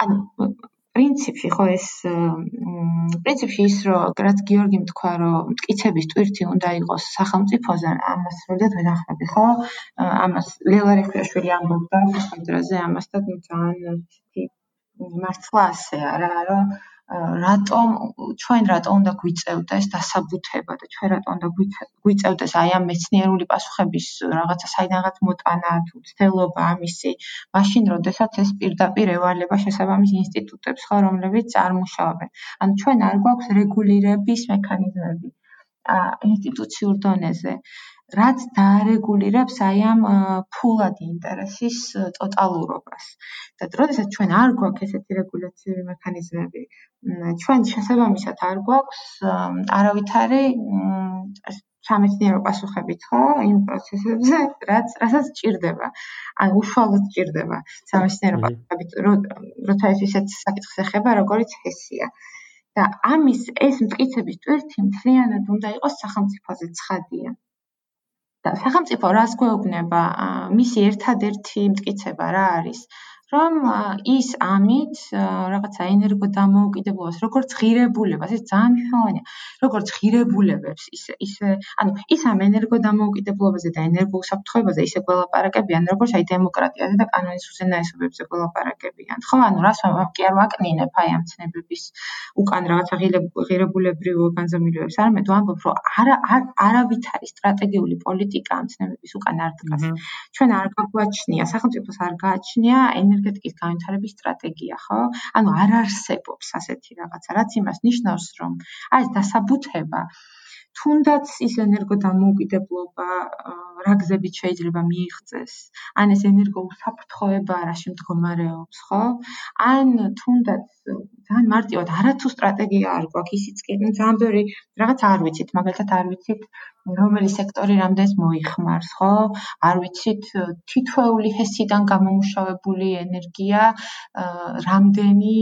ანუ პრინციპში ხო ეს პრინციპში ის რომ რაც გიორგიმ თქვა რომ მტკიცების ტვირთი უნდა იყოს სახელმწიფოზე ამას როდესაც ვენახები ხო ამას ლელარი ხვიაშვილი ამბობდა ფედერაზე ამას და ძალიან მართლა ასე არა რომ რატომ ჩვენ რატომ უნდა გვიწევდეს დასაბუთება და ჩვენ რატომ უნდა გვიწევდეს აი ამ მეცნიერული პასუხების რაღაცა საიდანღაც მოტანა თუ ცდელობა ამისი. მაშინ როდესაც ეს პირდაპირ ევალება შესაბამის ინსტიტუტებს ხო რომლებიც არ მუშაობენ ანუ ჩვენ არ გვაქვს რეგულირების მექანიზმები ა ინსტიტუციურ დონეზე რაც დაარეგულირებს აი ამ ფულადი ინტერესის ტოტალურობას. და დროდესაც ჩვენ არ გვაქვს ესეთი რეგულაციური მექანიზმები, ჩვენ შესაბამისად არ გვაქვს არავითარი სამეცნიერო პასუხებით ხო იმ პროცესებზე, რაც რასაც ჭირდება. ან უშუალოდ ჭირდება სამეცნიერო პასუხებით, როცა ეს ისეთ საკითხს ეხება, როგორც ჰესია. და ამის ეს მტკიცების ტვირთი მთლიანად უნდა იყოს სახელმწიფოზე ცხადია. და სახელმწიფო რას გვეუბნება? მისი ერთადერთი მტკიცება რა არის? რომ ის ამით რაღაცა ენერგო დამოუკიდებლობას როგორც ღირებულებას ეს ძალიან მნიშვნელოვანია როგორც ღირებულებებს ის ის ანუ ის ამ ენერგო დამოუკიდებლობაზე და ენერგო უსაფრთხოებაზე ისე გველაპარაკებიან როგორც აი დემოკრატიაზე და კანონის უზენაესობებზე გველაპარაკებიან ხო? ანუ რას კი არ ვაკნინებ აი ამ ცნებების უკან რაღაცა ღირებულებრივ განზომილებებს არამედ ვამბობ რომ არა არავითარი სტრატეგიული პოლიტიკა ამ ცნებების უკან არ დგას. ჩვენ არ გაგვაჩნია სახელმწიფოს არ გააჩნია ენერგო ენერგეტიკის განვითარების სტრატეგია, ხო? ანუ არ არსებობს ასეთი რაღაცა, რაც იმას ნიშნავს, რომ აი ეს დასაბუთება თუნდაც ის ენერგო დამოუკიდებლობა რა გზებით შეიძლება მიიღწეს, ან ეს ენერგო უსაფრთხოება რაში მდგომარეობს, ხო? ან თუნდაც ძალიან მარტივად არათუ სტრატეგია არ გვაქვს, ისიც კი ძალიან ბევრი რაღაც არ ვიცით, მაგალითად არ ვიცით რომელი სექტორი რამდენს მოიხმარს, ხო? არ ვიცით თითოეული ჰესიდან გამომუშავებული ენერგია რამდენი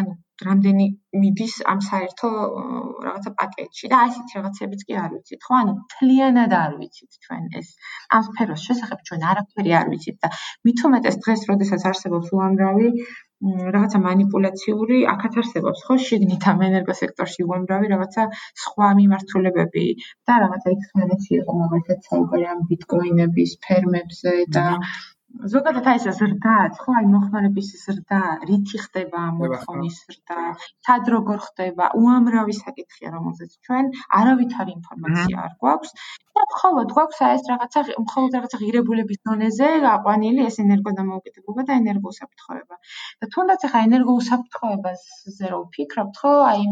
ანუ რამდენი მიდის ამ საერთო რაღაცა პაკეტში. და ასეთი რაღაცებიც კი არ ვიცით ხო? ანუ მთლიანად არ ვიცით ჩვენ ეს. ამ სფეროს შესახებ ჩვენ არაფერი არ ვიცით და მით უმეტეს დღეს როდესაც არსებობს უამრავი რაღაცა манипуляციური აქაც არსებობს ხო? შიგნით ამ ენერგოსექტორში უამრავი რაღაცა სხვა მიმართულებები და რაღაცა იქ ხმელეთში იყო მაგალითად საუბარი ამ ბიტკოინების ფერმებზე და ზოგადად აი ეს ზრდა, ხო, აი მოხმარების ზრდა, რითი ხდება მოხმის ზრდა, სად როგორ ხდება, უამრავი საკითხია, რომელზეც ჩვენ არავითარი ინფორმაცია არ გვაქვს. და მხოლოდ გვაქვს აი ეს რაღაცა მხოლოდ რაღაცა ღირებულების დონეზე აყვანილი ეს ენერგოდამოუკიდებლობა და ენერგოსაფრთხოება. და თუნდაც ახლა ენერგოსაფრთხოებაზე რო ვფიქრობთ, ხო, აი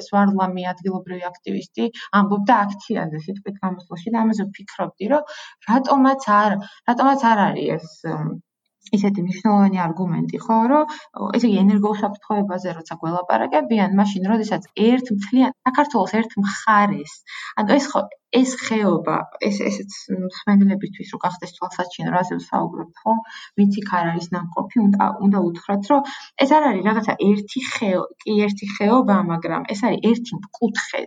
ეს ვარლამი ადგილობრივი აქტივისტი ამბობდა აქციაზე სიტყვით გამოსვლაში და ამაზე ვფიქრობდი, რომ რატომაც არ რატომაც არ არის ეს ისეთი მნიშვნელოვანი არგუმენტი ხო რომ ესე იგი ენერგოსაფრთხოებაზე როცა გველაპარაკებიან მაშინ როდესაც ერთ მთლიან საქართველოს ერთ მხარეს ანუ ეს ხო ეს ხეობა, ეს ესეც ხმენელებისთვის რო გახდეს თვალსაჩინო, რაზე ვსაუბრობთ, ხო? ვიცი ხარ არის ნამყოფი, უნდა უნდა უთხრათ, რომ ეს არ არის რაღაცა ერთი ხეო, კი ერთი ხეობა, მაგრამ ეს არის ერთი კუთხე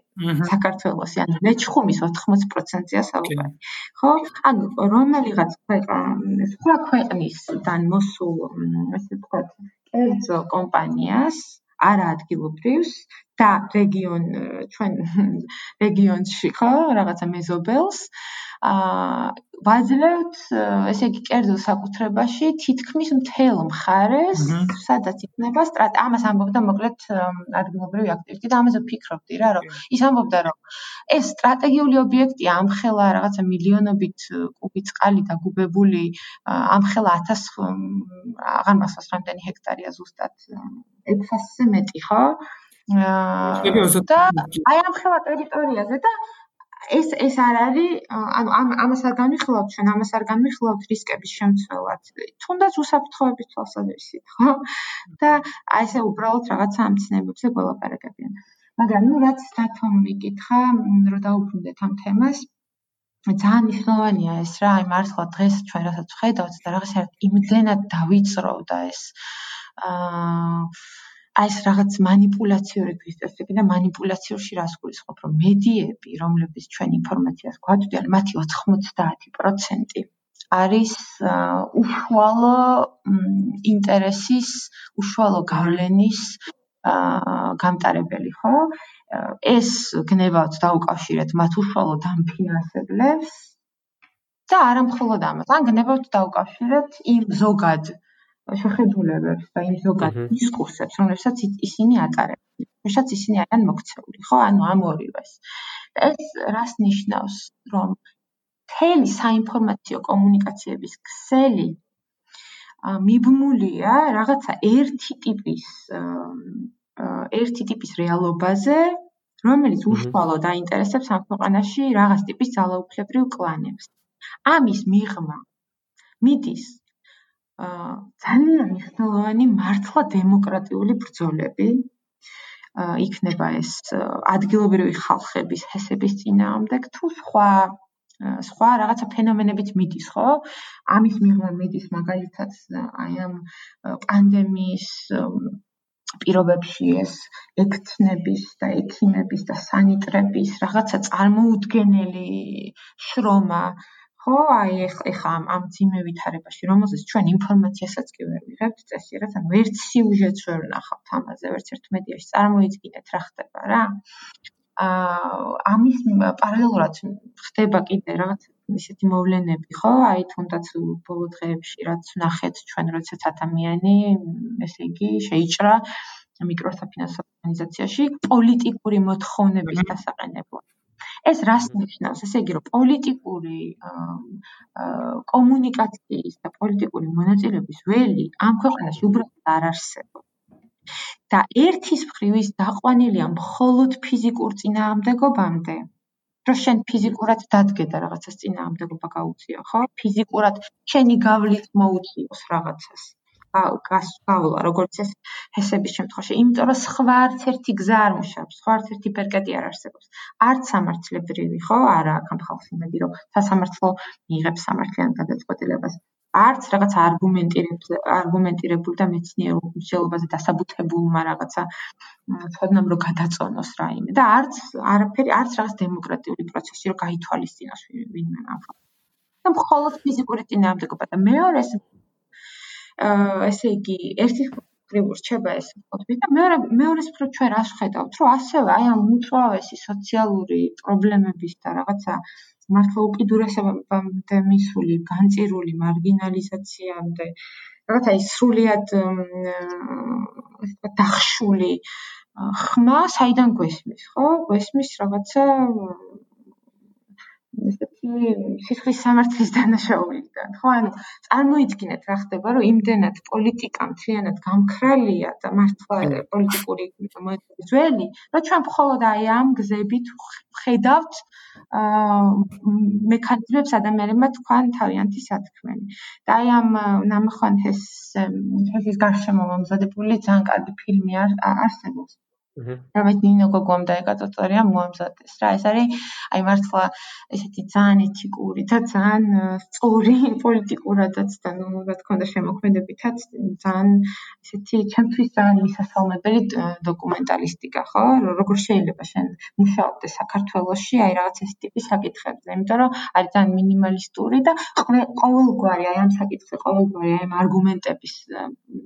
საქართველოსი, ანუ მეჩხუმის 80%-ია საუბარი. ხო? ანუ რომელიღაც ქვეყნის, სხვა ქვეყნისგან მოსულ, ესე ვთქვათ, კერძო კომპანიას არა ადგილობრივს და რეგიონ ჩვენ რეგიონში ხო რაღაცა მეზობელს ვაძლევთ ესე იგი კერძო საკუთრებაში თითქმის მთელ მხარეს სადაც იქნება სტრატ ამას ამბობდა მოკლედ ადგილობრივი აქტივისტი და ამაზე ვფიქრობდი რა რომ ის ამბობდა რომ ეს სტრატეგიული ობიექტია ამხელა რაღაცა მილიონობით კუბი წყალი დაგუბებული ამხელა 1000 აღარ მახსოვს რამდენი ჰექტარია ზუსტად 600-ზე მეტი ხო? და აი ამხელა ტერიტორიაზე და ეს ეს არ არის ანუ ამ ამას არ განვიხილავთ ჩვენ ამას არ განვიხილავთ რისკების შემცველად. თუნდაც უსაფრთხოების თვალსაზრისით ხო? და აი ესე უბრალოდ რაღაცა ამ ცნებებზე გველაპარაკებიან მაგრამ ნუ რაც დათომ მიკითხა რომ დაუბრუნდეთ ამ თემას ძალიან მნიშვნელოვანია ეს რა აი მართლა დღეს ჩვენ რასაც ხედავთ და რაღაცა იმდენად დავიწროვდა ეს აა აი ეს რაღაც манипуляციური ქრისტესები და манипуляციაში რას გულისხმობ, რომ მედიები, რომლებიც ჩვენ ინფორმაციას გვაძლევენ, მათი 90% არის უშუალო ინტერესის, უშუალო გავლენის გამტარებელი, ხო? ეს გნევავთ დაუკავშირეთ მათ უშუალო დამფინანსებლებს და არა მხოლოდ ამას, ან გნებავთ დაუკავშირეთ იმ ზოგად შეხედულებებს და იმ ზოგად დისკურსებს, რომლებსაც ისინი ატარებენ. შეშაც ისინი არიან მოქცეული, ხო? ანუ ამ ორივეს. ეს რას ნიშნავს, რომ თელი საინფორმაციო კომუნიკაციების ქსელი მიბმულია რაღაცა ერთი ტიპის ერთი ტიპის რეალობაზე, რომელიც უშუალოდ აინტერესებს ამ ქვეყანაში რაღაც ტიპის ძალაუფლებრივ კლანებს. ამის მიღმა მიდის ძალიან მნიშვნელოვანი მართლა დემოკრატიული ბრძოლები იქნება ეს ადგილობრივი ხალხების ჰესების წინააღმდეგ თუ სხვა სხვა რაღაცა ფენომენებით მიდის ხო? ამის მიღმა მიდის მაგალითად აი ამ პანდემიის პირობებში ეს ექთნების და ექიმების და სანიტრების რაღაცა წარმოუდგენელი შრომა ხო, აი ეხა ამ ამ ძიმე ვითარებაში, რომელზეც ჩვენ ინფორმაციასაც კი ვერ ვიღებთ წესიერად, ანუ ერთ სიუჟეტს ვერ ვნახავთ ამაზე, ვერც ერთ მედიაში წარმოიდგინეთ რა ხდება რა. აა ამის პარალელურად ხდება კიდე რაღაც ისეთი მოვლენები, ხო? აი თუნდაც ბოლო დღეებში რაც ნახეთ ჩვენ როდესაც ადამიანი, ესე იგი, შეიჭრა მიკროსაფინანსო ორგანიზაციაში პოლიტიკური მოთხოვნების დასაყენებლად. ეს რას ნიშნავს? ესე იგი, რომ პოლიტიკური კომუნიკაციის და პოლიტიკური მონაწილეობის ველი ამ ქვეყანაში უბრალოდ არ არსებობს. და ერთის მხრივ ის დაყვანილია მხოლოდ ფიზიკურ წინააღმდეგობამდე. რო შენ ფიზიკურად დადგე და რაღაცას წინააღმდეგობა გაუწიო, ხო? ფიზიკურად შენი გავლით მოუწიოს რაღაცას. გასვლა როგორც ეს ჰესების შემთხვევაში. იმიტომ რომ სხვა არც ერთი გზა არ მუშაობს სხვა არც ერთი პერკეტი არ არსებობს. არც სამართლებრივი ხო არა აქ ამ ხალხს იმედი რომ სასამართლო მიიღებს სამართლიან გადაწყვეტილებას. არც რაღაც არგუმენტირებული არგუმენტირებული და მეცნიერულ მსჯელობაზე დასაბუთებულმა რაღაცა თქონამ რომ გადაწონოს რაიმე. და არც არაფერი არც რაღაც დემოკრატიული პროცესი რომ გაითვალისწინოს ვინმე ამ ხალხს. და მხოლოდ ფიზიკური წინააღმდეგობა და მეორე ეს ესე იგი ერთი ხრივ რჩება ეს კოდები და მეორე მეორეს მხრივ ჩვენ რას ხედავთ რომ ასევე აი ამ უწვავესი სოციალური პრობლემების და რაღაცა მართლა უკიდურესობამდე მისული განწირული მარგინალიზაციამდე რაღაცა ის სრულიად ასე ვთქვათ დახშული ხმა საიდან გვესმის ხო? გვესმის რაღაცა ესეთი სიცხის სამართლის დანაშაულიდან, ხო? ანუ წარმოიდგინეთ რა ხდება, რომ იმდენად პოლიტიკა მთლიანად გამქრალია და მართლა პოლიტიკური მოედნის ძველი, რომ ჩვენ მხოლოდ აი ამ გზებით ხედავთ აა მექანიზმებს ადამიანებმა თქვან თავიანთი სათქმელი. და აი ამ ნამხვან ეს ეს გარშემო მომზადებული ძალიან კარგი ფილმი არსებობს. რომელიც ნინო გოგომ დაეკაწოწორია მოამზადეს რა. ეს არის აი მართლა ესეთი ძალიან ეთიკური და ძალიან სწორი პოლიტიკურადაც და ნუ რა თქმა უნდა შემოქმედებითაც ძალიან ესეთი ჩემთვის ძალიან მისასალმებელი დოკუმენტალისტიკა ხო? როგორ შეიძლება შენ მუშაობდეს საქართველოსში აი რაღაც ეს ტიპის საკითხებზე იმიტომ რომ არის ძალიან მინიმალისტური და ყოველგვარი აი ამ საკითხზე ყოველგვარი აი ამ არგუმენტების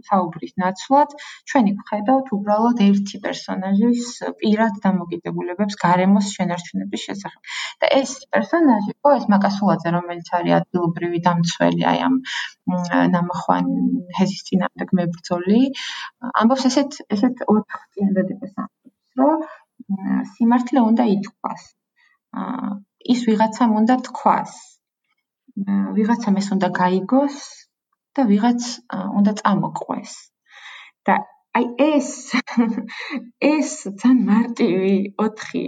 საუბრის ნაცვლად ჩვენი ხედავთ უბრალოდ ერთი პერსონა პერსონაჟის პირად დამოკიდებულებებს გარემოს შენარჩუნების შესახებ. და ეს პერსონაჟი, ხო, ეს მაკასულაძე, რომელიც არის ადგილობრივი დამცველი აი ამ ნამახვან ჰეზის წინააღმდეგ მებრძოლი, ამბობს ესეთ ესეთ ოთხ წინადადებას ამბობს, რომ სიმართლე უნდა ითქვას. აა ის ვიღაცამ უნდა თქვას. ვიღაცამ ეს უნდა გაიგოს და ვიღაც უნდა წამოყვეს. და აი ეს ეს ძალიან მარტივი ოთხი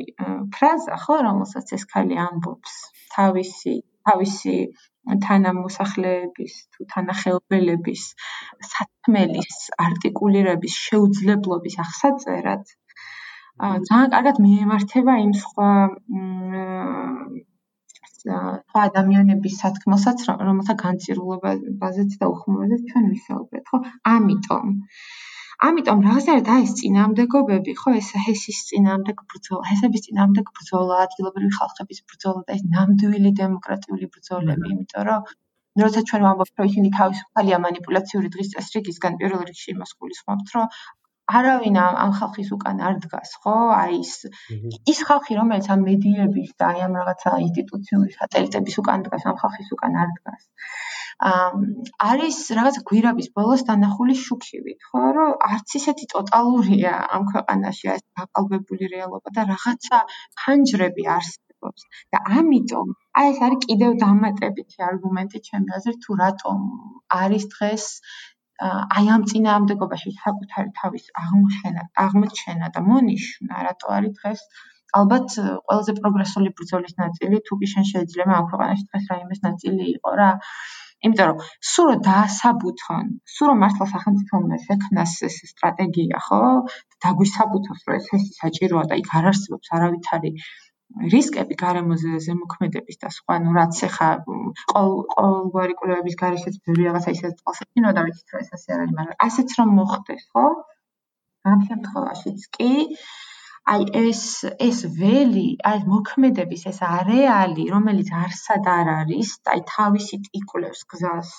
ფრაზა ხო რომელსაც ეს ხალი ამბობს. თავისი თავისი თანამოსახლეების თუ თანახელბელების სათმელის არტიკულირების შეუძლებლობის აღსაწერად ძალიან კარგად მიემართება იმ სხვა სხვა ადამიანების სათქმელსაც რომელთა განცირულებაზეც და უხმობაზეც ჩვენ ვისაუბრეთ ხო? ამიტომ ამიტომ რაზად აეს წინააღმდეგობები, ხო, ეს ჰესის წინააღმდეგ ბრძოლა, ჰესების წინააღმდეგ ბრძოლა, ადგილობრივი ხალხების ბრძოლა და ეს ნამდვილი დემოკრატიული ბრძოლები, იმიტომ რომ როცა ჩვენ ვამბობთ, რომ ისინი თავისუფალია манипуляციური დღის წესრიგისგან პირველ რიგში იმას გულისხმობთ, რომ არავინ ამ ხალხის უკან არ დგას, ხო? აი ის ის ხალხი, რომელიც ამ მედიების და აი ამ რაღაცა ინსტიტუციური სატელიტების უკან დგას, ამ ხალხის უკან არ დგას. არის რაღაც გვირაბის ბოლოს დანახული შუქივით, ხო, რომ არც ისეთი ტოტალურია ამ ქვეყანაში ეს გაყალბებული რეალობა და რაღაცა ფანჯრები არსებობს. და ამიტომ აი ეს არის კიდევ დამატებითი არგუმენტი ჩემი აზრით, თუ რატომ არის დღეს აი ამ წინააღმდეგობაში საკუთარი თავის აღმოჩენა, აღმოჩენა და მონიშნა, რატო არის დღეს ალბათ ყველაზე პროგრესული ბრძოლის ნაწილი, თუ კი შენ შეიძლება ამ ქვეყანაში დღეს რაიმეს ნაწილი იყო რა. იმიტომ რომ სულ რომ დაასაბუთონ, სულ რომ მართლა სახელმწიფომ შექმნას ეს სტრატეგია, ხო? დაგვისაბუთოს, რომ ეს ეს საჭიროა და იქ არ არსებობს არავითარი რისკები გარემოზე ზემოქმედების და სხვა, ну რაც ახლა ყოველგვარი კვლევების გარეშეც ბევრი რაღაცა ისე წასაკინო და ვიცით რომ ეს ასე არის, მაგრამ ასეც რომ მოხდეს, ხო? ამ შემთხვევაშიც კი აი ეს ეს ველი, აი მოქმედების ეს არეალი, რომელიც არსად არ არის, აი თავისი ტიკულებს გზას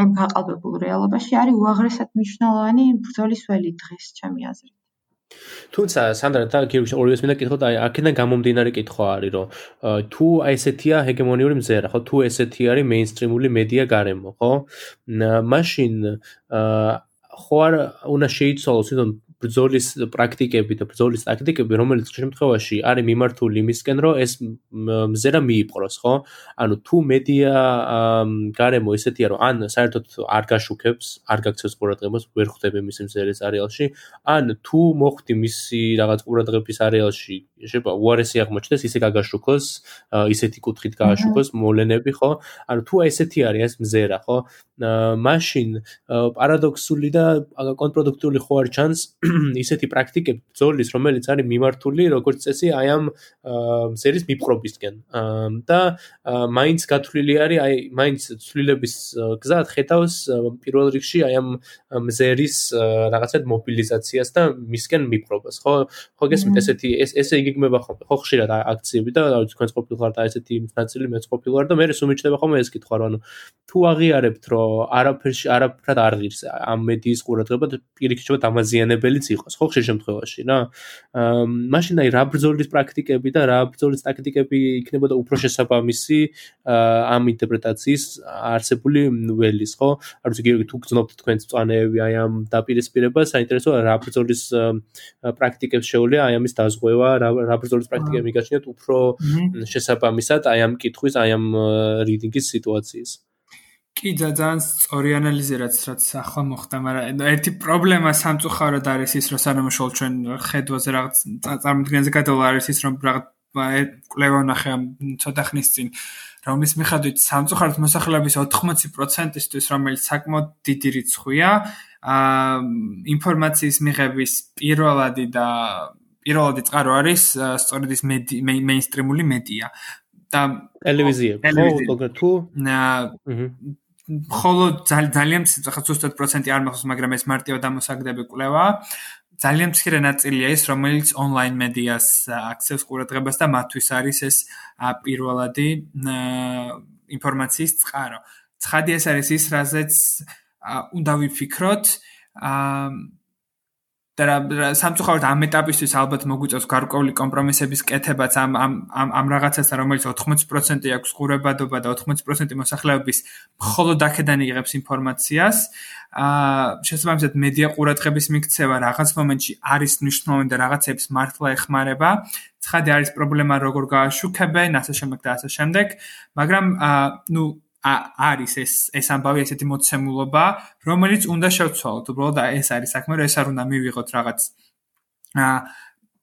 აი გაყალბებულ რეალობაში არის უაღრესად მნიშვნელოვანი ბრძოლის ველი დღეს, ჩემი აზრით. თუმცა სანდრა და გიორგი ორივეს მინდა კითხოთ აი აქედან გამომდინარე კითხვა არის რომ თუ აი ესეთია ჰეგემონიური მზერა ხო? თუ ესეთი არის მეინსტრიმული მედია გარემო ხო? მაშინ ხო არ უნდა შეიცვალოს თვითონ ბრძოლის პრაქტიკები და ბრძოლის ტაქტიკები, რომელიც შემთხვევაში არის მიმართული იმისკენ, რომ ეს მზერა მიიპყროს, ხო? ანუ თუ მედია გარემო ესეთია, რომ ან საერთოდ არ გაშუქებს, არ გაქცევს ყურადღებას, ვერ ხვდები მისი მზერის არეალში, ან თუ მოხდი მისი რაღაც ყურადღების არეალში, შეიძლება უარესი აღმოჩნდეს, ისე გაგაშუქოს, ისეთი კუთხით გააშუქოს მოვლენები, ხო? ანუ თუ ესეთი არის ეს მზერა, ხო? მაშინ პარადოქსული და კონტრპროდუქტიული ხო არ ჩანს ისეთი პრაქტიკები ბრძოლის, რომელიც არის მიმართული როგორც წესი აი ამ მზერის მიპყრობისკენ. და მაინც გათვლილი არის აი მაინც ცვლილების გზა ხედავს პირველ რიგში აი ამ მზერის რაღაცად მობილიზაციას და მისკენ მიპყრობას, ხო? ხო გესმით ესეთი ეს ესე იგეგმება ხოლმე, ხო ხშირად აქციები და რა ვიცი თქვენს ყოფილვარ და ესეთი ნაწილი მეც ყოფილვარ და მე სუმიჩდება ხოლმე ეს კითხვა რომ ანუ თუ აღიარებთ რომ არაფერში არაფრად არ ღირს ამ მედიის ყურადღება და პირიქით შეიძლება დამაზიანებელი რომელიც იყოს ხო ხშირ შემთხვევაში რა. აა მაშინ აი რა ბრძოლის პრაქტიკები და რა ბრძოლის ტაქტიკები იქნებოდა უფრო შესაბამისი ამ ინტერპრეტაციის არსებული ველის ხო? არ ვიცი გიორგი თუ გძნობთ თქვენს წვანეები აი ამ დაპირისპირებას საინტერესოა რა ბრძოლის პრაქტიკებს შეუძლია აი ამის დაზღვევა რა ბრძოლის პრაქტიკები მიგაჩნიათ უფრო შესაბამისად აი ამ კითხვის აი ამ რიდინგის სიტუაციის კი ძალიან სწორი ანალიზი რაც რაც ახლა მოხდა, მაგრამ ერთი პრობლემა სამწუხაროდ არის ის, რომ სანამ შოულ ჩვენ ხედვაზე რაღაც წარმოდგენაზე გადავალ არის ის, რომ რაღაც კვლევა ნახე ცოტა ხნის წინ რომლის მიხედვით სამწუხაროდ მოსახლეობის 80%-ისთვის რომელიც საკმაოდ დიდი რიცხვია აა ინფორმაციის მიღების პირველადი და პირველადი წყარო არის სწორედ ის მეინსტრიმული მედია. და ტელევიზია. ხო თუ ხოლო ძალიან ცოტა ზუსტად პროცენტი არ მახსოვს მაგრამ ეს მარტივად ამოსაგდები კვლევა. ძალიან მცირე ნაწილია ის რომელიც ონლაინ მედიას აქცევს ყურადღებას და მათთვის არის ეს პირველადი ინფორმაციის წყარო. ცხადი ეს არის ის რაზეც უნდა ვიფიქროთ აა და სამწუხაროდ ამ ეტაპისთვის ალბათ მოგვიწევს გარკვეული კომპრომისების კეთებაც ამ ამ ამ რაღაცასთან რომელიც 80% აქვს ყურებადობა და 80% მოსახლეობის მხოლოდ აქედან იღებს ინფორმაციას. აა შესაბამისად მედია ყურადღების მიქცევა რაღაც მომენტში არის მნიშვნელოვანი და რაღაცებს მართლა ეხმარება. ცხადი არის პრობლემა როგორ გააშუქებენ ასე შემდეგ და ასე შემდეგ. მაგრამ აა ნუ არის ეს ეს ამბავი ესეთი მოცემულობა, რომელიც უნდა შევცვალოთ. უბრალოდ ეს არის საქმე, რომ ეს არ უნდა მივიღოთ რაღაც აა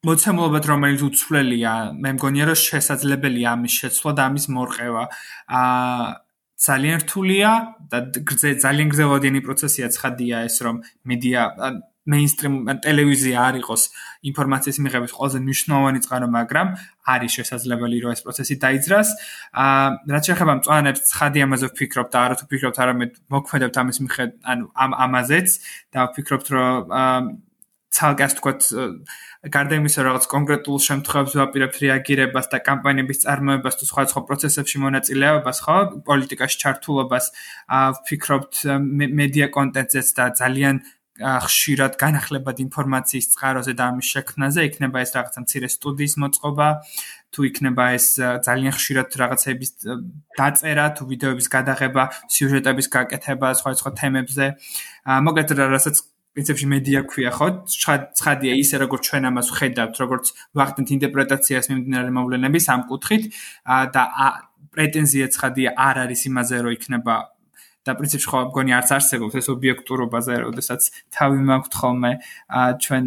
მოცემულობა, რომელიც უცვლელია. მე მგონია, რომ შესაძლებელია ამის შეცვლა და ამის მორყევა. აა ძალიან რთულია და ძალიან გრძელვადიანი პროცესია ცხადია ეს, რომ მედია მეინსტრიმ ტელევიზია არ იყოს ინფორმაციის მიღების ყველაზე მნიშვნელოვანი წყარო, მაგრამ არის შესაძლებელი რომ ეს პროცესი დაიძრას. აა რაც შეეხება მწვანებს, ცხადი ამაზე ვფიქრობ და არათუ ვფიქრობთ, არამედ მოქმედებთ ამის მიხედ, ანუ ამ ამაზეც და ვფიქრობთ რომ აა ცალკე ასე ვთქვათ გარდა იმისა, რომ რაღაც კონკრეტულ შემთხვევებს ვაპირებთ რეაგირებას და კამპანიების წარმოებას თუ სხვა სხვა პროცესებში მონაწილეობას, ხო, პოლიტიკაში ჩართულობას, ვფიქრობთ მედია კონტენტზეც და ძალიან ხშირად განახლებად ინფორმაციის წყაროზე და ამის შექმნაზე იქნება ეს რაღაცა მცირე სტუდიის მოწყობა თუ იქნება ეს ძალიან ხშირად რაღაცების დაწერა თუ ვიდეოების გადაღება სიუჟეტების გაკეთება სხვა სხვა თემებზე. მოკლედ რასაც პრინციპში მედია ქვია ხო? ცხადია ისე როგორც ჩვენ ამას ვხედავთ როგორც ვახდენთ ინტერპრეტაციას მიმდინარე მოვლენების ამ კუთხით და პრეტენზია ცხადია არ არის იმაზე რომ იქნება და პრინციპში ხო მგონი არც არსებობს ეს ობიექტურობაზე, როდესაც თავი მაქვს ხოლმე ჩვენ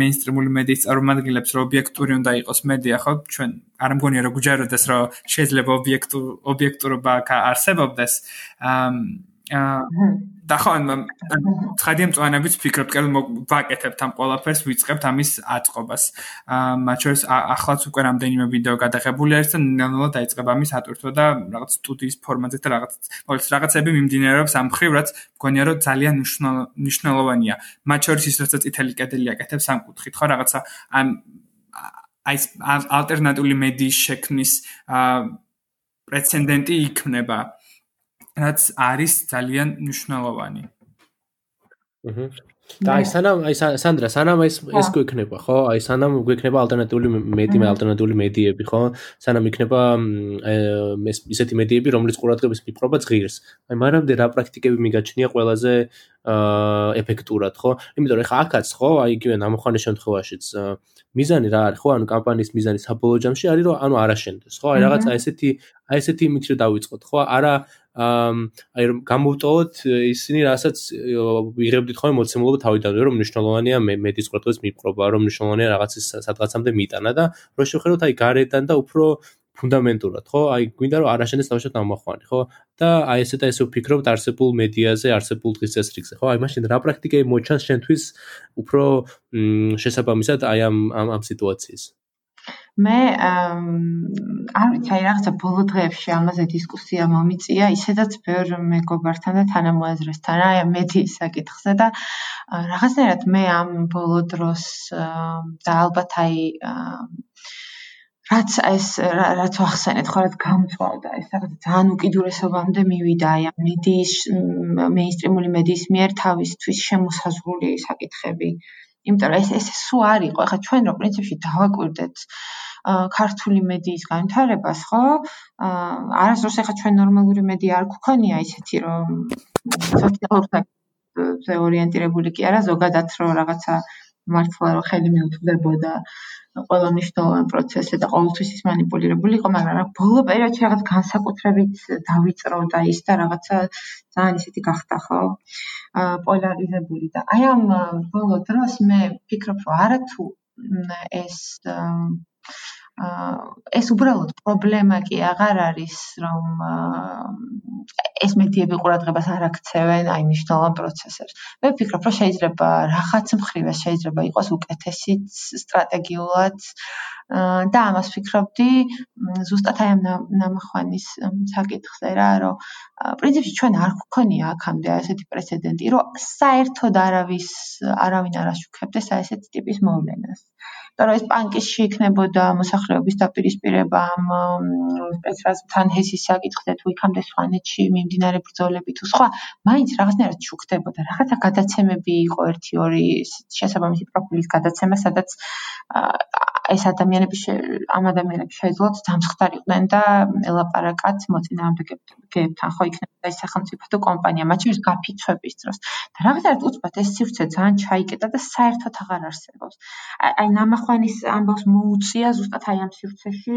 მეინსტრიმული მედიის წარმომადგენლებს, რომ ობიექტური უნდა იყოს მედია, ხო? ჩვენ არ მგონია რომ გუჯაროდეს, რომ შეიძლება ობიექტურ ობიექტურობა არსებობდეს. აა და ხო ცხადია მწვანებიც ფიქრობ, კერძო ვაკეთებთ ამ ყველაფერს, ვიწყებთ ამის აწყობას. აა მათ შორის ახლაც უკვე რამდენიმე ვიდეო გადაღებული არის და ნელ-ნელა დაიწყება ამის ატვირთვა და რაღაც სტუდიის ფორმატზე და რაღაც ყოველთვის რაღაცები მიმდინარეობს ამ ხრივ, რაც მგონია რომ ძალიან მნიშვნელოვანია. მათ შორის ის რასაც ითელი კედელი აკეთებს ამ კუთხით, ხო რაღაცა ამ აი ალტერნატიული მედიის შექმნის აა პრეცედენტი იქნება. რაც არის ძალიან მნიშვნელოვანი. აჰა. და აი სანამ აი სანდრა სანამ ეს ეს გვექნება ხო? აი სანამ გვექნება ალტერნატიული მედი მე ალტერნატიული მედიები ხო? სანამ იქნება ეს ისეთი მედიები, რომლის ყურადღების მიპყრობა ღირს. აი მანამდე რა პრაქტიკები მიგაჩნია ყველაზე აა ეფექტურად ხო? იმიტომ რომ ხა აქაც ხო? აი იგივე ნამოხანის შემთხვევაშიც მიზანი რა არის ხო? ანუ კამპანიის მიზანი საბოლოო ჯამში არის რომ ანუ არაშენდეს ხო? აი რაღაცა ესეთი აი ესეთი იმით რომ დავიწყოთ ხო? არა აი რომ გამოვტოვოთ ისინი რასაც იღებდით ხოლმე მოცემულობა თავიდანვე რომ მნიშვნელოვანია მედის ყურადღების მიპყრობა რომ მნიშვნელოვანია რაღაცის სადღაცამდე მიტანა და რო შევხედოთ აი გარედან და უფრო ფუნდამენტურად ხო? აი გვინდა რომ არაშენდეს თავშოთ ამახვანი ხო? და აი ესე და ესე ვფიქრობთ არსებულ მედიაზე არსებულ დღის წესრიგზე ხო? აი მაშინ რა პრაქტიკები მოჩანს შენთვის უფრო შესაბამისად აი ამ ამ სიტუაციის? მე არ ვიცი, აი რაღაცა ბოლო დღეებში ამაზე დისკუსია მომიწია, ისედაც ბევრ მეგობართან და თანამოაზრესთან, აი მედიის საკითხზე და რაღაცნაირად მე ამ ბოლო დროს და ალბათ აი რაც ეს რაც ახსენეთ ხო რაც გამწვალდა ეს რაღაც ძალიან უკიდურესობამდე მივიდა აი მედიის მეინსტრიმული მედიის მიერ თავისთვის შემოსაზღვრული საკითხები. იმიტომ რომ ეს ეს სუ არ იყო. ახლა ჩვენ რო პრინციპში დავაკვირდეთ ქართული მედიის განვითარებას, ხო? არასდროს ახლა ჩვენ ნორმალური მედია არ გვქონია ისეთი, რომ სოციალურ ორიენტირებული კი არა, ზოგადად რომ რაღაცა მართლა რომ ხელი მიუთვდებოდა ყველა მნიშვნელოვან პროცესზე და ყოველთვის ის манипулиრებული იყო, მაგრამ ბოლო პერიოდში რაღაც განსაკუთრებით დავიწროვდა ის და რაღაცა ძალიან ისეთი გახდა ხო? პოლარიზებული და აი ამ ბოლო დროს მე ვფიქრობ, რომ არა თუ ეს ეს უბრალოდ პრობლემა კი აღარ არის, რომ ეს მედიები ყურადღებას არ აქცევენ აი მნიშვნელოვან პროცესებს. მე ვფიქრობ, რომ შეიძლება რაღაც მხრივ შეიძლება იყოს უკეთესი სტრატეგიულად და ამას ვფიქრობდი ზუსტად აი ამ ნამახვანის საკითხზე რა, რომ პრინციპში ჩვენ არ გვქონია აქამდე ასეთი პრეცედენტი, რომ საერთოდ არავის არავინ არ აშუქებდეს აი ესეთ ტიპის მოვლენას. იმიტომ რომ ეს პანკისში იქნებოდა მოსახლეობის დაპირისპირება ამ სპეცრაზთან ჰესის საკითხზე თუ იქამდე სვანეთში მიმდინარე ბრძოლები თუ სხვა, მაინც რაღაცნაირად შუქდებოდა. რაღაცა გადაცემები იყო 1-2 შესაბამისი პროფილის გადაცემა, სადაც ეს ადამიანები ამ ადამიანები შეძლოთ დამსხდარიყვნენ და ელაპარაკათ მოწინააღმდეგეებთან, ხო იქნება ეს სახელმწიფო თუ კომპანია, მათ შორის გაფიცვების დროს. და რაღაცნაირად უცბად ეს სივრცე ძალიან ჩაიკეტა და საერთოდ აღარ არსებობს. აი ნამახვანის ამბავს მოუწია ზუსტად აი ამ სივრცეში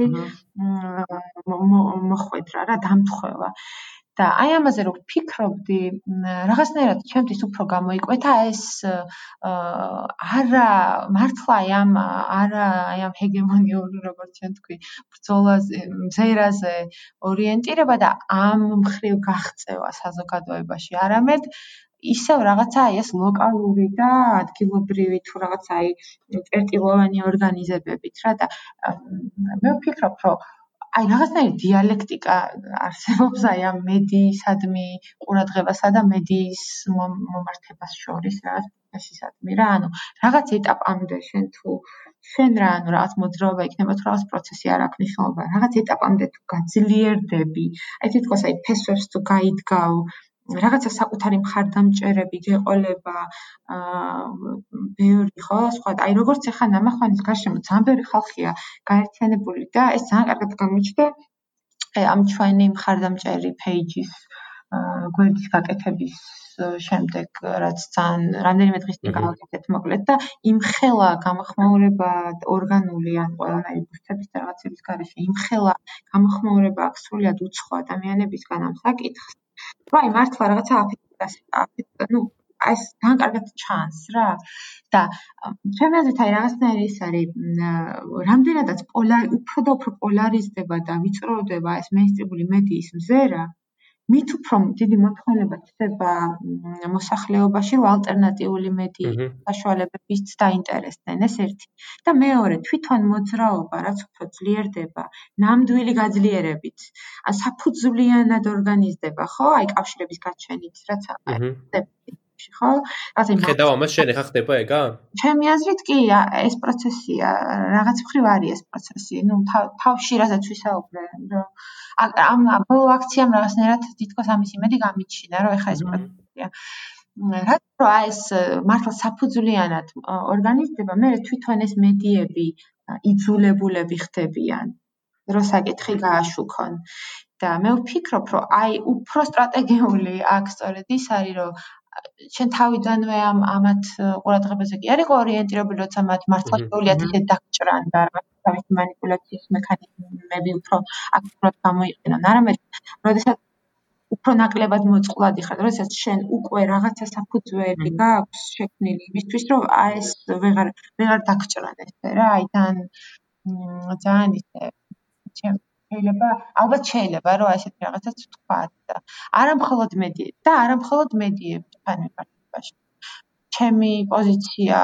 მოხვედრა რა, დამთხევა. და აი ამაზე რომ ვფიქრობდი, რაღაცნაირად ჩემთვის უფრო გამოიკვეთა ეს არა მართლა აი ამ არა აი ამ ჰეგემონიური როგორც ჩვენ თქვი, ბრძოლაზე, მზერაზე ორიენტირება და ამ მხრივ გაღწევა საზოგადოებაში. არამედ ისევ რაღაცა აი ეს ლოკალური და ადგილობრივი თუ რაღაცა აი წერტილოვანი ორგანიზებებით რა და მე ვფიქრობ, რომ აი რაღაცნაირი დიალექტიკა არსებობს აი ამ მედიისადმი ყურადღებასა და მედიის მომართებას შორის რაღაც პროცესისადმი რა ანუ რაღაც ეტაპამდე შენ თუ შენ რა ანუ რაღაც მოძრაობა იქნება თუ რაღაც პროცესი არ აქვს მნიშვნელობა რაღაც ეტაპამდე თუ გაძლიერდები აი თითქოს აი ფესვებს თუ გაიდგავ რაღაცა საკუთარი მხარდამჭერები გეყოლება აა ბევრი ხო სხვა აი როგორც ახლა ნამახვანის გარშემო ძალიან ბევრი ხალხია გაერთიანებული და ეს ძალიან კარგად გამოჩნდა აი ამ ჩვენი მხარდამჭერი პეიჯის აა გვერდის გაკეთების შემდეგ რაც ძალიან რამდენიმე დღის წინ გავაკეთეთ მოკლედ და იმ ხელა გამახმოურება ორგანული ან ყველანაირი ბუსტების და რაღაცების გარეშე იმ ხელა გამახმოურება აქვს სრულიად უცხო ადამიანებისგან ამ საკითხს რა აი მართლა რაღაცა აფეთქება ну ეს ძალიან კარგად ჩანს რა და ჩემი აზრით აი რაღაცნაირი ის არის რამდენადაც პოლარ უფრო და უფრო პოლარიზდება და ვიწროვდება ეს მეინსტრიმული მედიის მზერა მით უფრო დიდი მოთხოვნება ჩდება მოსახლეობაში რომ ალტერნატიული მედიის საშუალებებიც დაინტერესდნენ ეს ერთი. და მეორე თვითონ მოძრაობა რაც უფრო ძლიერდება ნამდვილი გაძლიერებით ან საფუძვლიანად ორგანიზდება ხო? აი კავშირების გაჩენით რაც ხო? ასე ხედავ ამას შენ ახლა ხდება ეგა? ჩემი აზრით კი, ეს პროცესია, რაღაც მხრივ არის ეს პროცესი. ნუ თავში რასაც ვისაუბრე, რომ ამ ბოლო აქციამ რაღაცნაირად თითქოს ამის იმედი გამიჩინა, რომ ეხა ეს პროცესია. რაც რო ეს მართლა საფუძვლიანად ორგანიზდება, მე თვითონ ეს მედიები იძულებულები ხდებიან, რომ საკითხი გააშუქონ. და მე ვფიქრობ, რომ აი უფრო სტრატეგიული აქ სწორედ ის არის, რომ შენ თავიდანვე ამ ამათ ყურადღებაზე კი არ იყო ორიენტირებული, როცა მათ მართლა შეუძლია თითე დაგჭრან და რაღაც თავისი манипуляციის მექანიზმები უფრო აქტიურად გამოიყენონ. არამედ, როდესაც უფრო ნაკლებად მოწყვლად ხარ, როდესაც შენ უკვე რაღაცა საფუძვეები გააქვს შექმნილი იმისთვის, რომ აი ეს ვეღარ ვეღარ დაგჭრან ესე რა, აი თან ძალიან ისე შეიძლება ალბათ შეიძლება რომ ასეთი რაღაცაც თქვა და არა მხოლოდ მედია და არა მხოლოდ მედიები თან მიმართებაში ჩემი პოზიცია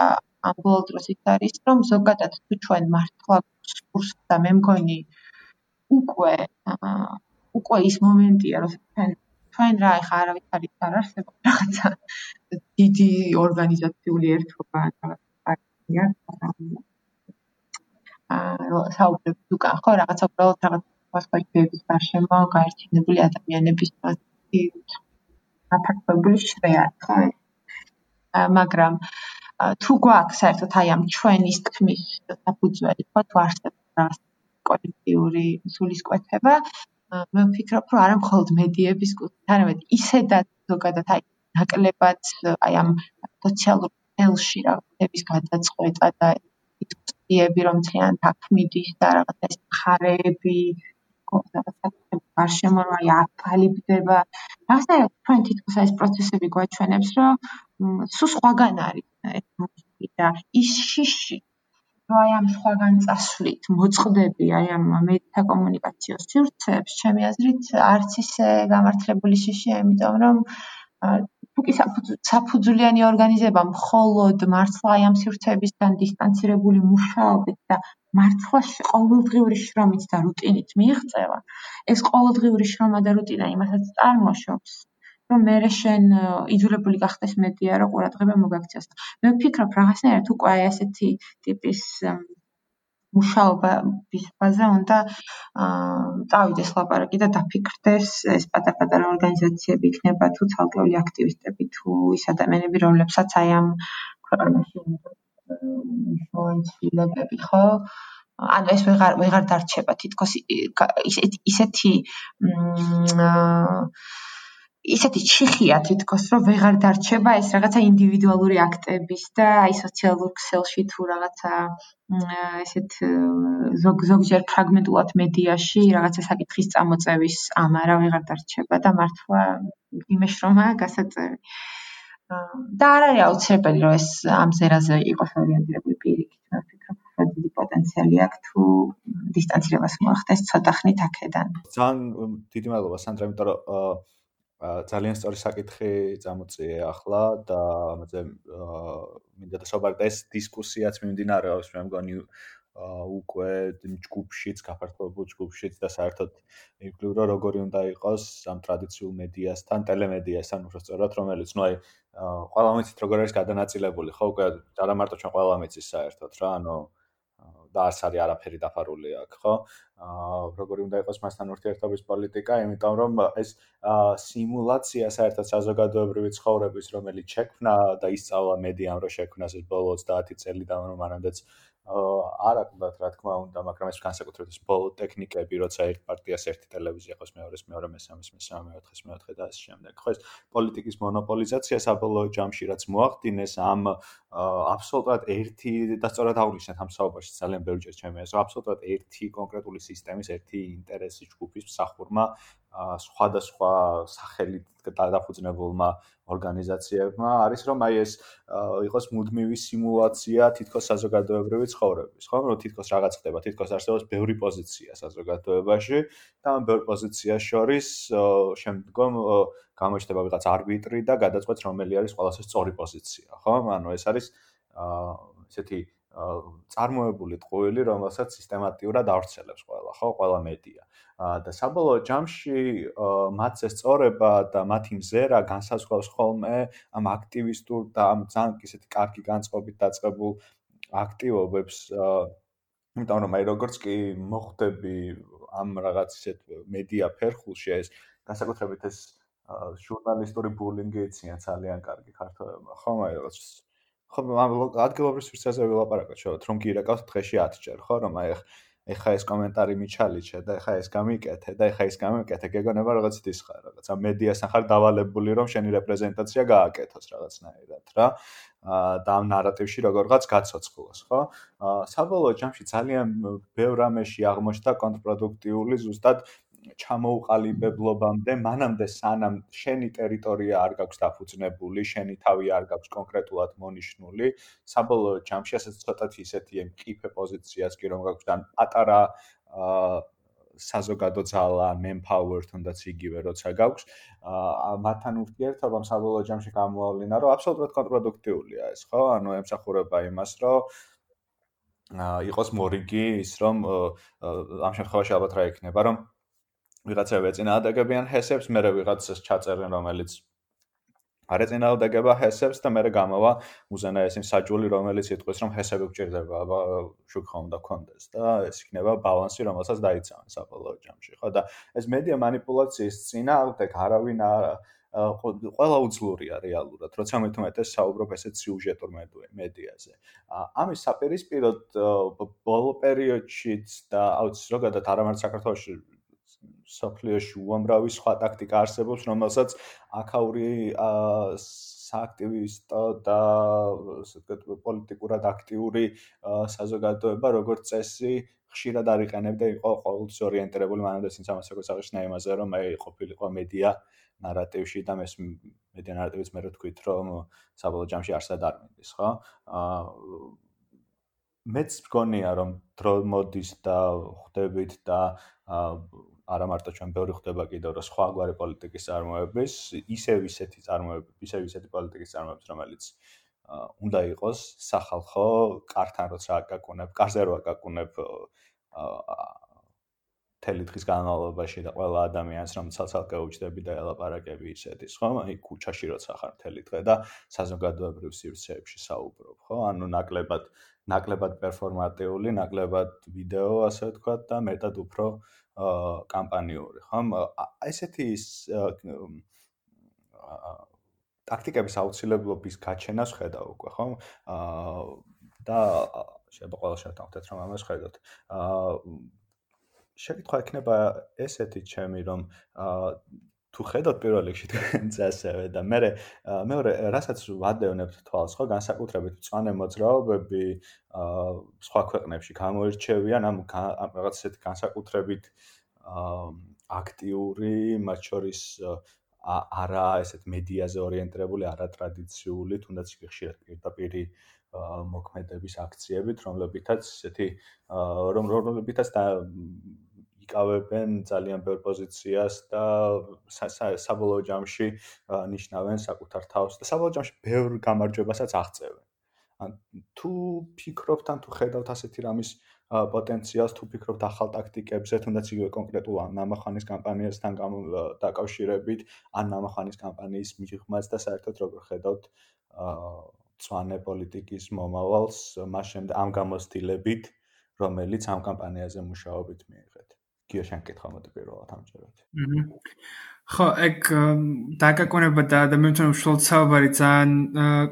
ამ ბოლო დროს ის არის რომ ზოგადად თუ ჩვენ მართლა კურსს და მე მგონი უკვე უკვე ის მომენტია რომ ჩვენ ჩვენ რა ეხა არავის არის არ არსებობს რაღაცა დიდი ორგანიზაციული ერთობა პარტია აა საუბრობთ უკან ხო რაღაცა უბრალოდ რაღაც სხვა იდეების გარშემო გაერთიანებული ადამიანების აფაქტობული შრეა ხო მაგრამ თუ გვაქვს საერთოდ აი ამ ჩვენის თქმის საფუძველი ხო თუ არსებობს კოლექტიური სულისკვეთება მე ვფიქრობ რომ არა მხოლოდ მედიების კუთხით არამედ ისედაც ზოგადად აი ნაკლებად აი ამ სოციალურ ელში რაღაცების გადაწყვეტა და დისკუსიები რომ ძალიან თქმიდის და რაღაცა ეს ხარეები გარშემო რა აკალიბდება. რაღაცნაირად ჩვენ თითქოს ეს პროცესები გვაჩვენებს, რომ სულ სხვაგან არის ეს და ის შიში რომ აი ამ სხვაგან წასვლით მოწყდები აი ამ მედია კომუნიკაციო სივრცეებს, ჩემი აზრით არც ისე გამართლებული შიშია, იმიტომ რომ თუკი საფუძვლიანი ორგანიზება მხოლოდ მართლა აი ამ სივრცეებისგან დისტანცირებული მუშაობით და მართლა ყოველდღიური შრომით და რუტინით მიიღწევა, ეს ყოველდღიური შრომა და რუტინა იმასაც წარმოშობს, რომ მე შენ იძულებული გახდეს მედია რომ ყურადღება მოგაქციოს. მე ვფიქრობ რაღაცნაირად უკვე აი ასეთი ტიპის მუშაობის ბაზა უნდა წავიდეს ლაპარაკი და დაფიქრდეს ეს პატარ-პატარა ორგანიზაციები იქნება თუ ცალკეული აქტივისტები თუ ის ადამიანები რომლებსაც აი ამ ქვეყანაში ინფლუენცილებები ხო? ანუ ეს ვეღარ ვეღარ დარჩება თითქოს ისეთი მ ისეთი ჩიხია თითქოს რომ ვეღარ დარჩება ეს რაღაცა ინდივიდუალური აქტების და აი სოციალურ ქსელში თუ რაღაცა ესეთ ზოგ ზოგჯერ ფრაგმენტულად მედიაში რაღაცა საკითხის წამოწევის ამარა ვეღარ დარჩება და მართლა იმეშრომა გასაწევი. და არ არის აუცილებელი რომ ეს ამ ზერაზე იყოს ორიენტირებული პირიქით მე ვფიქრობ რომ დიდი პოტენციალი აქვს თუ დისტანცირებას მოახდეს ცოტა ხნით აქედან. ძალიან დიდი მადლობა სანდრა იმიტომ რომ ძალიან სწორი საკითხი წამოწიე ახლა და ამაზე მინდა დასაბარ და ეს დისკუსიაც მიმდინარეობს მე მგონი უკვე ჯგუფშიც, გაფართოებულ ჯგუფშიც და საერთოდ მივგლივ რომ როგორი უნდა იყოს ამ ტრადიციულ მედიასთან, ტელემედიასთან უბრალოდ რომელიც ნუ აი ყველა მიცით როგორ არის გადანაწილებული, ხო უკვე არა მარტო ჩვენ ყველა მიცის საერთოდ რა, ანუ და არც არის არაფერი დაფარული აქ, ხო? აა როგორი უნდა იყოს მასთან ურთიერთობის პოლიტიკა, იმიტომ რომ ეს სიმულაცია საერთოდ საზოგადოებრივი ცხოვრების, რომელიც შექმნა და ისწავლა მედიამ რო შექმნას ეს ბოლო 30 წელი და მანამდეც არ აკვდათ რა თქმა უნდა, მაგრამ ეს განსაკუთრებით ბოლო ტექნიკები, როცა ერთ პარტიას ერთი ტელევიზია ყავს, მეორეს მეორე, მესამეს მესამე, მეოთხეს მეოთხე და ასე შემდეგ. ხო ეს პოლიტიკის მონოპოლიზაცია საბოლოო ჯამში რაც მოახდინეს ამ აბსოლუტურად ერთი და სწორად აღნიშნეთ ამ საუბარში ძალიან ბევრჯერ ჩემი ეს აბსოლუტურად ერთი კონკრეტული სისტემის, ერთი ინტერესის ჯგუფის მსახურმა სხვადასხვა სახელით დაფუძნებულმა ორგანიზაციებმა არის რომ აი ეს იყოს მუდმივი სიმულაცია თითქოს საზოგადოებრივი ცხოვრების, ხო? რომ თითქოს რაღაც ხდება, თითქოს არსებობს ბევრი პოზიცია საზოგადოებაში და ამ ბევრ პოზიციას შორის შემდგომ გამოჩნდება ვიღაც არბიტრი და გადაწყვეტს რომელი არის ყველაზე სწორი პოზიცია, ხო? ანუ ეს არის აა ესეთი წარმოებული ტყუილი, რომელსაც სისტემატიურად ავრცელებს ყველა, ხო, ყველა მედია. და საბოლოო ჯამში მათ ეს წორება და მათი მზერა განსაზღვრავს ხოლმე ამ აქტივისტურ და ამ ძალიან ისეთი კარგი განწყობით დაწყებულ აქტივობებს. იმიტომ რომ აი როგორც კი მოხდები ამ რაღაც ისეთ მედია ფერხულში ეს განსაკუთრებით ეს ჟურნალისტური ბულინგი იციან ძალიან კარგი ქართველებმა, ხო, აი რაღაც ხო ადგილობრივ სივრცეზე ვილაპარაკოთ შევთ რომ კი რეკავთ დღეში 10 ჯერ ხო? რომ აი ეხა ეს კომენტარი მიჩალიჩე და ეხა ეს გამიკეთე და ეხა ის გამიკეთე გეგონება რაღაც ის ხარ რაღაც ამ მედიასთან ხარ დავალებული რომ შენი რეპრეზენტაცია გააკეთოს რაღაცნაირად რა და ამ ნარატივში როგორღაც გაცოცხლოს ხო? საბოლოო ჯამში ძალიან ბევრ ამეში აღმოჩნდა კონტრპროდუქტიული ზუსტად ჩამოუყალიბებლობამდე, მანამდე სანამ შენი ტერიტორია არ გაქვს დაფუძნებული, შენი თავი არ გაქვს კონკრეტულად მონიშნული, საბოლოო ჯამში ასე ცოტათი ისეთი მყიფე პოზიციას კი რომ გაქვს და პატარა აა საზოგადო ძალა, manpower თუნდაც იგივე როცა გაქვს, აა მათთან ურთიერთობამ საბოლოო ჯამში გამოავლინა, რომ აბსოლუტურად კონტრპროდუქტიულია ეს, ხო? ანუ ემსახურება იმას, რომ აა იყოს მორიგი ის, რომ ამ შემთხვევაში ალბათ რა იქნება, რომ ვიღაცები ეწინააღმდეგებიან ჰესებს, მე ვიღაცას ჩაწერენ, რომელიც არ ეწინააღმდეგება ჰესებს და მე გამოვა უზენაესი მსაჯული, რომელიც იტყვის, რომ ჰესები გჭირდება, შუქხა უნდა გქონდეს და ეს იქნება ბალანსი, რომელსაც დაიცავენ საბოლოო ჯამში, ხო და ეს მედია манипуляციის წინააღმდეგ არავინ არ ყველა უძლურია რეალურად, როცა მე თვითონ საუბრობ ესეთ სიუჟეტურ მედიაზე. ამის საპირისპიროდ ბოლო პერიოდშიც და აუცილებლად ზოგადად არამარტო საქართველოში საფლიოში უამრავი სხვა ტაქტიკა არსებობს, რომელსაც აქაური სააქტივისტო და ასე ვთქვათ, პოლიტიკურად აქტიური საზოგადოება როგორც წესი ხშირად არიყენებდა იყო ყოველთვის ორიენტირებული მანამდე წინ სამას როგორც აღნიშნა იმაზე, რომ აი ყოფილიყო მედია ნარატივში და მეს მედია ნარატივის მე რო თქვით, რომ საბოლოო ჯამში არსად არ მინდის, ხო? აა მეც მგონია რომ დრო მოდის და ხვდებით და არა მარტო ჩვენ ბევრი ხვდება კიდევ რომ სხვა გვარი პოლიტიკის წარმოების ისევ ისეთი წარმოების ისევ ისეთი პოლიტიკის წარმოების რომელიც უნდა იყოს სახალხო კართან როცა აკაკუნებ კარზე რო აკაკუნებ თელი დღის განმავლობაში და ყველა ადამიანს რომ ცალ-ცალკე უჩდები და ელაპარაკები ისეთის, ხო? აი ქუჩაში როცა ხარ თელი დღე და საზოგადოებრივ სივრცეებში საუბრობ, ხო? ანუ ნაკლებად ნაკლებად პერფორმატიული, ნაკლებად ვიდეო, ასე ვთქვათ და მეტად უფრო აა კამპანიური, ხო? ესეთი ტაქტიკების აუცილებლობის გაჩენას ხედავ უკვე, ხო? აა და შეიძლება ყველა შევთანხმდეთ რომ ამას ხედავთ. აა შეკითხვა ექნება ესეთი ჩემი რომ აა თუ ხედავთ პირველ რიგში თქვენც ასევე და მე მეორე რასაც ვადევნებთ თვალს ხო განსაკუთრებით წვანე მოძრაობები აა სხვა ქვეყნებში გამოირჩევიან ამ რაღაც ესეთი განსაკუთრებით აა აქტიური მათ შორის არა ესეთ მედიაზე ორიენტირებული, არა ტრადიციული, თუნდაც ხშირად პირდაპირ მოქმედების აქციებით, რომლებითაც ესეთი რომ რომლებითაც იკავებენ ძალიან ბევრ პოზიციას და საბოლოო ჯამში ნიშნავენ საკუთარ თავს და საბოლოო ჯამში ბევრ გამარჯვებასაც აღწევენ. ან თუ ფიქრობთ ან თუ ხედავთ ასეთი რამის პოტენციალს, თუ ფიქრობთ ახალ ტაქტიკებზე, თუნდაც იგივე კონკრეტულ ნამახანის კამპანიასთან დაკავშირებით, ან ნამახანის კამპანიის მიღმას და საერთოდ როგორ ხედავთ ცვანე პოლიტიკის მომავალს მას შემდეგ ამ გამოცდილებით, რომელიც ამ კამპანიაზე მუშაობით მიიღეთ. გიო შენ კითხვა მოდი პირველად ამჯერად. ხო, ეგ დაგაკონება და ადამიანთან უშუალოდ საუბარი ძალიან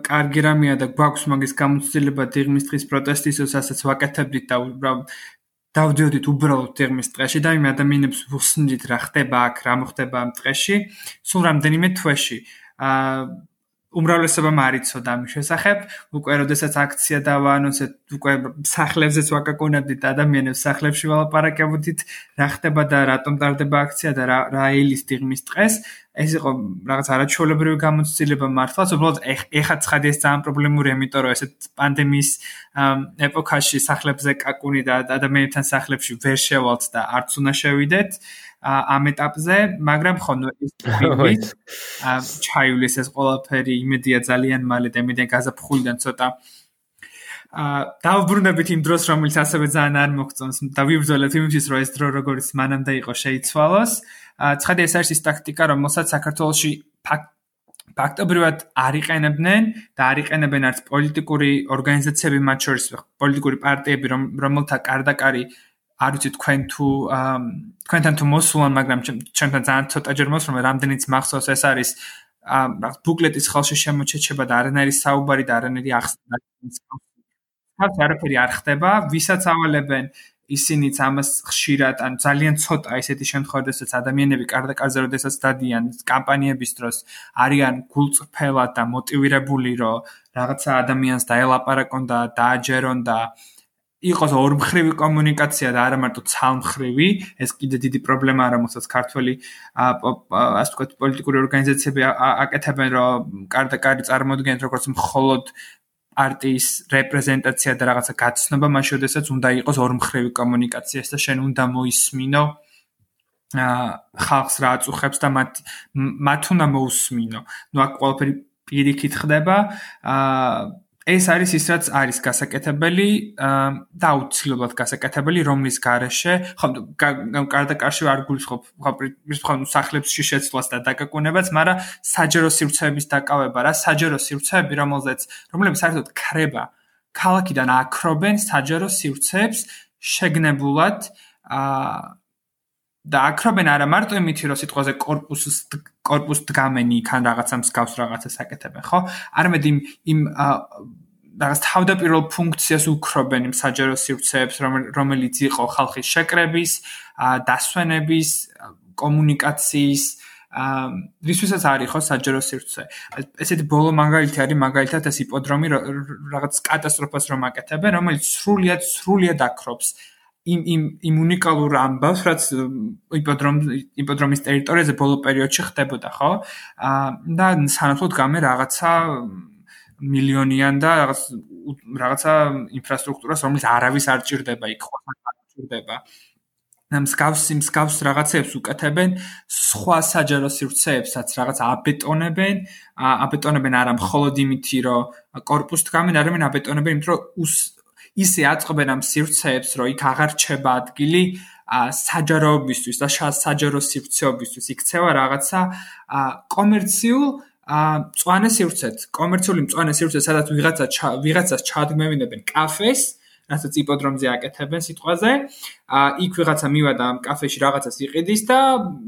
კარგი რამეა და გვაქვს მაგის გამოცდილება დიღმის დღის პროტესტისას, ასაც ვაკეთებდით და უბრალოდ დავდიოდით უბრალოდ დიღმის დღეში და იმ ადამიანებს ვუსმდით რა ხდება აქ, რა მოხდება ამ დღეში, სულ რამდენიმე თვეში. აა უმრავლესობამ არ იცოდა ამის შესახებ. უკვე როდესაც აქცია დავაანონსეთ, უკვე სახლებზეც ვაკაკუნებდით ადამიანებს სახლებში ვალაპარაკებოდით, რა ხდება და რატომ ტარდება აქცია და რა რა ელის დიღმის დღეს. ეს იყო რაღაც არაჩვეულებრივი გამოცდილება მართლაც, უბრალოდ ეხა ცხადი ეს ძალიან პრობლემურია, იმიტომ რომ ესეთ პანდემიის ეპოქაში სახლებზე კაკუნი და ადამიანებთან სახლებში ვერ შევალთ და არც უნდა შევიდეთ. ამ ეტაპზე, მაგრამ ხო ნუ ის ფილმით ჩაივლის ეს ყველაფერი იმედია ძალიან მალე და იმედია გაზაფხულიდან ცოტა აა დავბრუნებით იმ დროს, რომელიც ასევე ძალიან არ მოგწონს და ვიბრძოლეთ იმისთვის, რომ ეს დრო როგორც მანამდე იყო შეიცვალოს. აა ცხადია ეს არის ის ტაქტიკა, რომელსაც საქართველოსი ფაქტობრივად არ იყენებდნენ და არ იყენებენ არც პოლიტიკური ორგანიზაციები მათ შორის პოლიტიკური პარტიები, რომელთა კარდაკარი არ ვიცი თქვენ თუ თქვენთან თუ მოსულან, მაგრამ ჩვენთან ძალიან ცოტა ჯერ მოსულან, რამდენიც მახსოვს ეს არის აა ბუკლეტის ხალხში შემოჩეჩება და არანაირი საუბარი და არანაირი ახსნა. თავს არაფერი არ ხდება, ვისაც ავალებენ ისინიც ამას ხშირად, ან ძალიან ცოტა ესეთი შემთხვევა, როდესაც ადამიანები კარდაკარზე როდესაც დადიან კამპანიების დროს, არიან გულწრფელად და მოტივირებული, რომ რაღაცა ადამიანს დაელაპარაკონ და დააჯერონ და იყოს ორმხრივი კომუნიკაცია და არა მარტო ცალმხრივი, ეს კიდე დიდი პრობლემაა, რომელსაც ქართველი ასე ვთქვათ პოლიტიკური ორგანიზაციები აკეთებენ, რომ კარდა-კარი წარმოადგენენ როგორც მხოლოდ პარტიის რეპრეზენტაცია და რაღაცა გაცნობა, მაშინ შესაძაც უნდა იყოს ორმხრივი კომუნიკაცია და შენ უნდა მოისმინო ხალხს რა აწუხებს და მათ მათ უნდა მოусმინო. ნუ აქ ყველაფერი პირიქით ხდება. აა ეს არის ის რაც არის გასაკეთებელი და აუცილებლად გასაკეთებელი, რომლის გარეშე, ხო, კარდაკარში არ გულისხმობ, ხო, სახლებში შეცვლას და დაგაკუნებას, მაგრამ საჯარო სივრცეების დაკავება რა, საჯარო სივრცეები, რომელზეც რომლებიც საერთოდ ქრება ქალაქიდან აკრობენ საჯარო სივრცეებს შეგნებულად აა და აკრობენ არა მარტო იმითი, რომ სიტყვაზე корпуს корпуს დგამენი იქ ან რაღაცა მსგავს რაღაცას აკეთებენ, ხო? არამედ იმ იმ რაღაც თავდაპირველ ფუნქციას უკრობენ იმ საჯარო სივრცეებს რომელიც იყო ხალხის შეკრების დასვენების კომუნიკაციის აა რისთვისაც არის ხო საჯარო სივრცე. ესეთი ბოლო მაგალითი არის მაგალითად ეს იპოდრომი რაღაც კატასტროფას რომ აკეთებენ, რომელიც სრულიად სრულიად აკრობს იმ იმ იმ უნიკალურ ამბავს, რაც იპოდრომ იპოდრომის ტერიტორიაზე ბოლო პერიოდში ხდებოდა, ხო? აა და სანაცვლოდ გამე რაღაცა მილიონიან და რაღაც რაღაცა ინფრასტრუქტურას, რომელიც არავის არ ჭირდება იქ, ყველას არ ჭირდება. და მსგავსი მსგავს რაღაცებს უკეთებენ სხვა საჯარო სივრცეებსაც რაღაც აბეტონებენ აბეტონებენ არა მხოლოდ იმითი რომ корпуს დგამენ არამედ აბეტონებენ იმიტომ რომ ისე აწყობენ ამ სივრცეებს რომ იქ აღარ ჩება ადგილი საჯაროებისთვის და საჯარო სივრცეობისთვის იქცევა რაღაცა კომერციულ ა მწვანე სივრცეთ, კომერციული მწვანე სივრცე, სადაც ვიღაცა ვიღაცას ჩაადგმევინებენ კაფეს, რასაც იპოდრომზე აკეთებენ სიტყვაზე. ა იქ ვიღაცა მივადა ამ კაფეში რაღაცას იყიდის და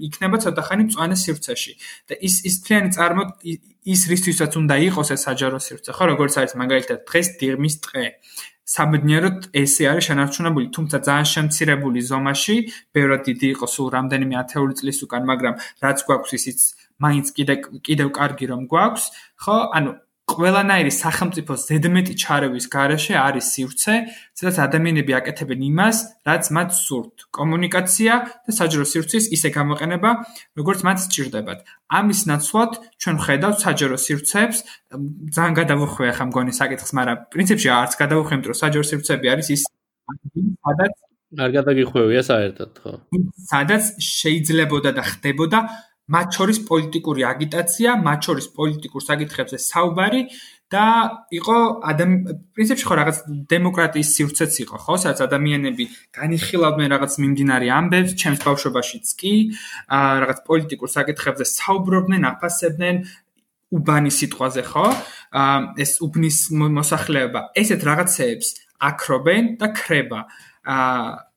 იქნება ცოტა ხანი მწვანე სივრცეში. და ის ის თლიანი წარმო ის რისთვისაც უნდა იყოს ეს საჯარო სივრცე, ხო, როგორც არის მაგალითად დღეს დიღმის ტყე. სამედნიეროდ ესე არის შენარჩუნებული, თუმცა ძალიან შემცირებული ზომაში, ბევრად დიდი იყო, სულ რამდენიმე 10 წლის უკან, მაგრამ რაც გვაქვს ისიც მაინც კიდე კიდევ კარგი რომ გვაქვს, ხო? ანუ ყველანაირი სახელმწიფოს ზედმეტი ჩარევის garaშე არის სივრცე, სადაც ადამიანები აკეთებენ იმას, რაც მათ სურთ. კომუნიკაცია და საჯარო სივრცის ისე გამოყენება, როგორც მათ სჭირდებათ. ამის ნაცვლად ჩვენ ხედავთ საჯარო სივრცეებს, ძალიან გადავუხვე ახლა მგონი საკითხს, მაგრამ პრინციპში არც გადავუხვე, იმიტომ რომ საჯარო სივრცეები არის ის სადაც არ გადაგიხვევია საერთოდ, ხო? სადაც შეიძლებოდა და ხდებოდა მათ შორის პოლიტიკური აგიტაცია, მათ შორის პოლიტიკურ საკითხებზე საუბარი და იყო ადამ პრინციპში ხო რაღაც დემოკრატიის სივრცეც იყო, ხო, სადაც ადამიანები განიხილავდნენ რაღაც მიმდინარე ამბებს, ჩემს ბავშვობაშიც კი, რაღაც პოლიტიკურ საკითხებზე საუბრობდნენ, აფასებდნენ უბანის სიტყვაზე, ხო? ეს უბნის მოსახლეობა ესეთ რაღაცეებს აკრობენ და ხრება. აა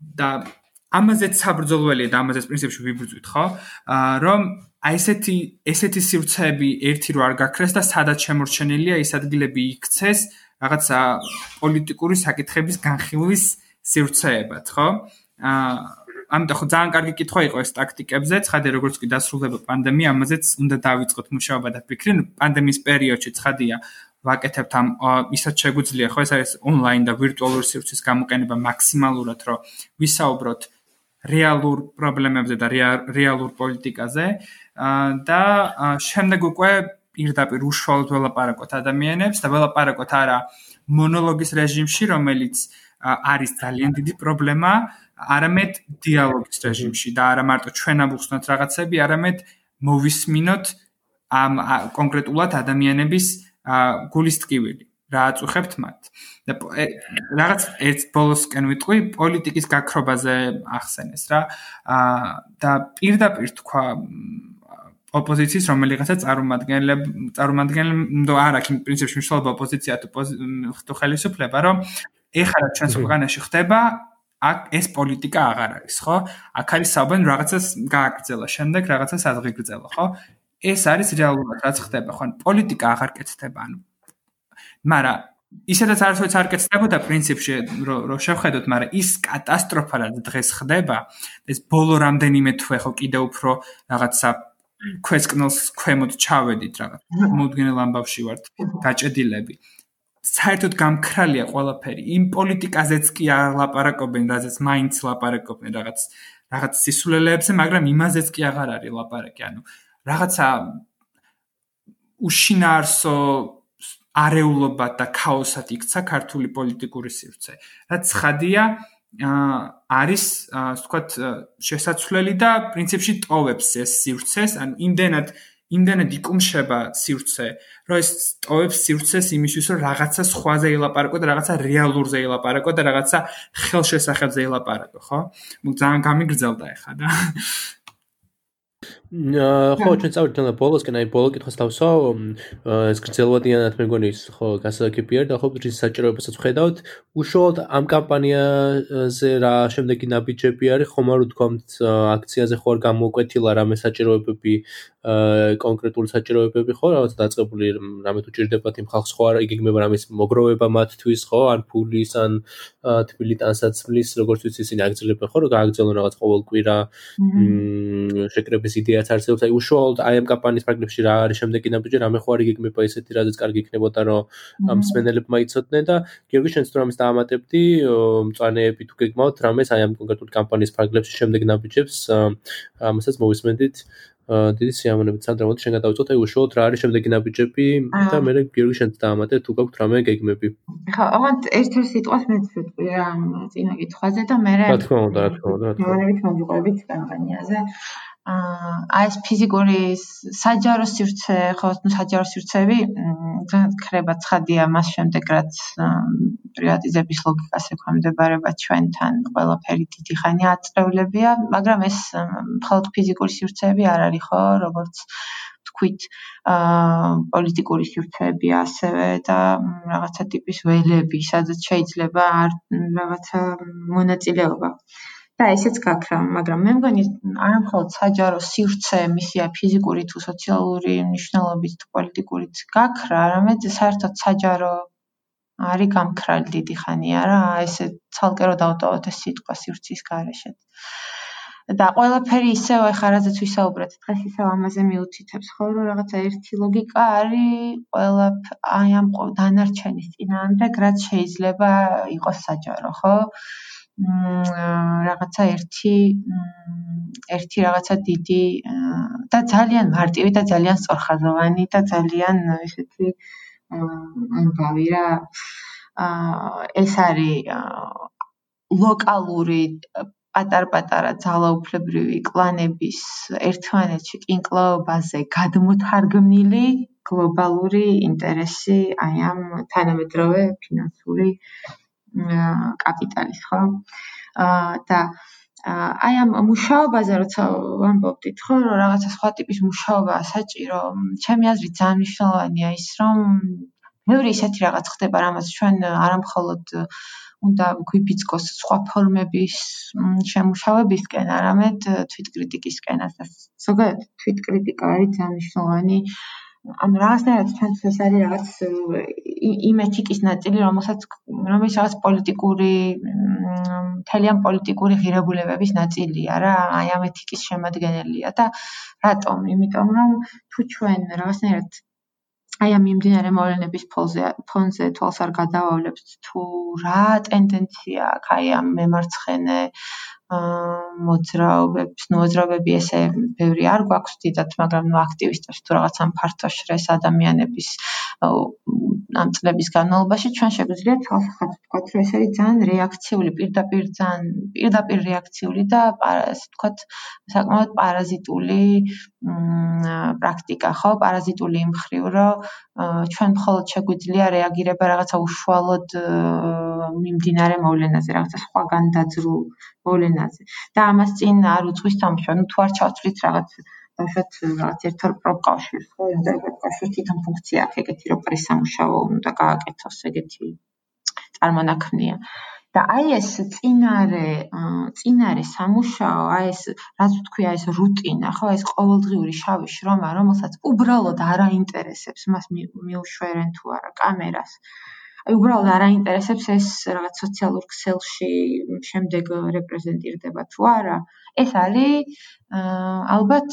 და ამაზეც საბრძოლველია და ამაზეც პრინციპში ვიბრძვით, ხო? აა რომ აი ესეთი ესეთი სივრცეები ერთი რო არ გაქრეს და სადაც შემორჩენილია ის ადგილები იქცეს რაღაცა პოლიტიკური საკითხების განხილვის სივრცეებად, ხო? აა ამიტომ ხო ძალიან კარგი კითხვა იყო ეს ტაქტიკებზე, ცხადე როგორც კი დასრულდება პანდემია, ამაზეც უნდა დავიწყოთ მუშაობა და ფიქრი, პანდემიის პერიოდში ცხადია ვაკეთებთ ამ ისაც შეგვიძლია ხო ეს არის ონლაინ და ვირტუალური სივრცის გამოყენება მაქსიმალურად რომ ვისაუბროთ რეალურ პრობლემებზე და რეალურ პოლიტიკაზე და შემდეგ უკვე პირდაპირ უშუალოდ ველაპარაკოთ ადამიანებს და ველაპარაკოთ არა მონოლოგის რეჟიმში, რომელიც არის ძალიან დიდი პრობლემა, არამედ დიალოგის რეჟიმში და არა მარტო ჩვენ ამბობთ რაღაცები, არამედ მოვისმინოთ ამ კონკრეტულად ადამიანების გულის ტკივილი. რა აწუხებთ მათ. და რაღაც ერთ ბოლოსკენ ვიტყვი პოლიტიკის გაქრობაზე ახსენეს რა. აა და პირდაპირ თქვა ოპოზიციის რომელიღაცა წარმომადგენლებ წარმომადგენლ არა კი პრინციპში მნიშვნელობა ოპოზიცია თუ თუ ხელისუფლება რომ ეხლა ჩვენს ქვეყანაში ხდება აქ ეს პოლიტიკა აღარ არის ხო? აქ არის საუბარი რაღაცას გააგრძელა, შემდეგ რაღაცას აღგრძელა, ხო? ეს არის რეალურად რაც ხდება, ხო? პოლიტიკა აღარ კეთდება, ანუ მაგრამ ისედაც არასოდეს არ კეთდებოდა პრინციპში რომ რომ შევხედოთ, მაგრამ ის კატასტროფა რაც დღეს ხდება, ეს ბოლო რამდენიმე თვე ხო კიდე უფრო რაღაცა ქვესკნოს ქვემოთ ჩავედით რაღაც. მოუდგენელ ამბავში ვართ, გაჭედილები. საერთოდ გამქრალია ყველაფერი. იმ პოლიტიკაზეც კი არ ლაპარაკობენ, რაზეც მაინც ლაპარაკობენ რაღაც რაღაც სისულელეებზე, მაგრამ იმაზეც კი აღარ არის ლაპარაკი. ანუ რაღაცა უშინაარსო არეულობად და ქაოსად იქცა ქართული პოლიტიკური სივრცე. რაც ხადია არის, ასე ვთქვათ, შესაძლებელი და პრინციპში ტოვებს ეს სივრცეს, ანუ იმდენად იმდენად იკუმშება სივრცე, რომ ეს ტოვებს სივრცეს იმისთვის, რომ რაღაცა სხვაზე ილაპარაკო და რაღაცა რეალურზე ილაპარაკო და რაღაცა ხელშესახებზე ილაპარაკო, ხო? მოგ ძალიან გამიგრძელდა ეხა და ხო, ჩვენ წავიდეთ და ბოლოსკენ, აი ბოლო კითხოს დავსო, ეს გრძელვადიანად მე მგონი ის ხო გასაგებია და ხო ის საჭიროებასაც ვხედავთ. უშუალოდ ამ კამპანიაზე რა შემდეგი ნაბიჯები არის, ხომ არ ვთქვამთ აქციაზე ხო არ გამოკვეთილა რამე საჭიროებები კონკრეტული საჭიროებები ხო? რაღაც დაწყებული რამე თუ ჭირდებათ იმ ხალხს ხო არ იგეგმება რამის მოგროვება მათთვის ხო? ან ფულის ან თბილით ან საცმლის როგორც ვიცი ისინი აგრძელებენ ხო? რომ გააგრძელონ რაღაც ყოველ კვირა შეკრების იდეაც არსებობს აი უშუალოდ აი ამ კამპანიის პრაგრამში რა არის შემდეგი ნაბიჯი რამე ხო არ იგეგმება ისეთი რაზეც კარგი იქნებოდა რომ სმენელებმა იცოდნენ და გიორგი შენც თუ რამის დაამატებდი მწვანეები თუ გეგმავთ რამეს აი ამ კონკრეტული კამპანიის პრაგრამში შემდეგ ნაბიჯებს ამასაც მოვისმენდით. დიდი სიამოვნებით სანდრა მოდი შენ გადავწოთ აი უშუალოდ რა არის შემდეგი ნაბიჯები და მე გიორგი შენ დაამატე თუ გაქვთ რამე გეგმები. ხო აღარ ერთ-ერთ სიტყვას მე ვთქვი რა წინა კითხვაზე და მე რა თქმა უნდა რა თქმა უნდა რა თქმა უნდა. მოგიყვებით კამპანიაზე აა ეს ფიზიკური საჯარო სივრცე ხო ნუ საჯარო სივრცეები ხრება ცხადია მას შემდეგ რაც პრივატიზების ლოგიკას ექვემდებარება ჩვენთან ყველაფერი დიდი ხანია აწევლებია მაგრამ ეს მხოლოდ ფიზიკური სივრცეები არ არის ხო როგორც თქვით აა პოლიტიკური სივრცეები ასევე და რაღაცა ტიპის ველები სადაც შეიძლება რაღაცა მონაწილეობა და ესეც გაქრა, მაგრამ მე მგონი არა მხოლოდ საჯარო სივრცე, მისია ფიზიკური თუ სოციალური მნიშვნელობით თუ პოლიტიკურიც გაქრა, არამედ საერთოდ საჯარო არის გამქრალი დიდი ხანია რა, ესე ცალკე რო დავტოვოთ ეს სიტყვა სივრცის გარეშე. და ყველაფერი ისევ ახლა რაზეც ვისაუბრეთ დღეს ისევ ამაზე მიუთითებს ხო რომ რაღაცა ერთი ლოგიკა არის ყველა აი ამ დანარჩენის წინააღმდეგ რაც შეიძლება იყოს საჯარო ხო რაღაცა ერთი ერთი რაღაცა დიდი და ძალიან მარტივი და ძალიან სწორხაზოვანი და ძალიან ესეთი ამბავი რა ეს არის ლოკალური პატარ-პატარა ძალაუფლებრივი კლანების ერთმანეთში კინკლაობაზე გადმოთარგმნილი გლობალური ინტერესი აი ამ თანამედროვე ფინანსური კაპიტალის, ხო? აა და აი ამ მუშაობაზე როცა ვამბობდით, ხო, რომ რაღაცა სხვა ტიპის მუშაობაა საჭირო, ჩემი აზრით ძალიან მნიშვნელოვანია ის, რომ მეორე ისეთი რაღაც ხდება, რამაც ჩვენ არამხოლოდ უნდა გვიბიძგოს სხვა ფორმების შემუშავებისკენ, არამედ თვითკრიტიკისკენაც და ზოგადად თვითკრიტიკა არის ძალიან მნიშვნელოვანი ანუ რაღაცნაირად ჩვენც ეს არის რაღაც იმ ეთიკის ნაწილი, რომელსაც რომელიც რაღაც პოლიტიკური თელიან პოლიტიკური ღირებულებების ნაწილია რა, აი ამ ეთიკის შემადგენელია და რატომ? იმიტომ რომ თუ ჩვენ რაღაცნაირად აი ამ მიმდინარე მოვლენების ფონზე ფონზე თვალს არ გადავავლებთ თუ რა ტენდენცია აქვს აი ამ მემარცხენე მოძრაობებს, მოძრაობები ესე ბევრი არ გვაქვს დიდად, მაგრამ ნუ აქტივისტებს თუ რაღაცა ფართო შრეს ადამიანების ამ წლების განმავლობაში ჩვენ შეგვიძლია თვალსაჩინო ვთქვათ, რომ ეს არის ძალიან რეაქციული, პირდაპირ ძალიან პირდაპირ რეაქციული და ასე ვთქვათ, საკმაოდ პარაზიტული პრაქტიკა, ხო? პარაზიტული იმ ხრივ, რომ ჩვენ მხოლოდ შეგვიძლია რეაგირება რაღაცა უშუალოდ მიმდინარე მოვლენაზე, რაღაცა სხვაგან დაძრულ მოვლენაზე. და ამას წინ არ უძღვის თამაშა, ну თუ არ ჩავწვით რაღაც დავშოთ რაღაც ერთად პროპკავშირს, ხო, იმდა პროპკავშირს თვითონ ფუნქცია აქვს ეგეთი, რომ პრესამუშაო უნდა გააკეთოს ეგეთი წარმონაქმნია. და აი ეს წინარე წინარე სამუშაო, აი ეს რაც ვთქვია, ეს რუტინა, ხო, ეს ყოველდღიური შავი შრომა, რომელსაც უბრალოდ არ აინტერესებს მას მიუშვერენ თუ არა კამერას. აი უბრალოდ არ აინტერესებს ეს რაღაც სოციალურ ქსელში შემდეგ რეპრეზენტირდება თუ არა. ეს არის ალბათ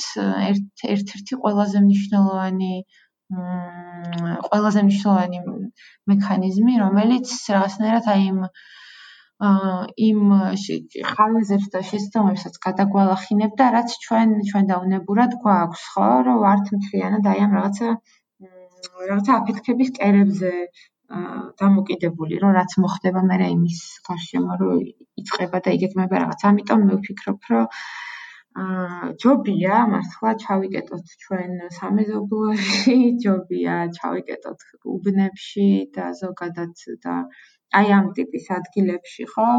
ერთ-ერთი ყველაზე მნიშვნელოვანი ყველაზე მნიშვნელოვანი მექანიზმი, რომელიც რაღაცნაირად აი იმ იმ ხალხებს და შეცდომებსაც გადაგვალახინებ და რაც ჩვენ ჩვენ დაუნებურად გვაქვს, ხო, რომ ვართ მთლიანად აი ამ რაღაცა რაღაცა აფეთქების კერებზე დამოკიდებული, რომ რაც მოხდება მე იმის გარშემო რომ იწება და იგეგმება რაღაც. ამიტომ მე ვფიქრობ, რომ აა ჯობია მართლა ჩავიკეტოთ ჩვენ სამეზობლოში, ჯობია ჩავიკეტოთ უბნებში და ზოგადად და აი ამ ტიპის ადგილებში, ხო?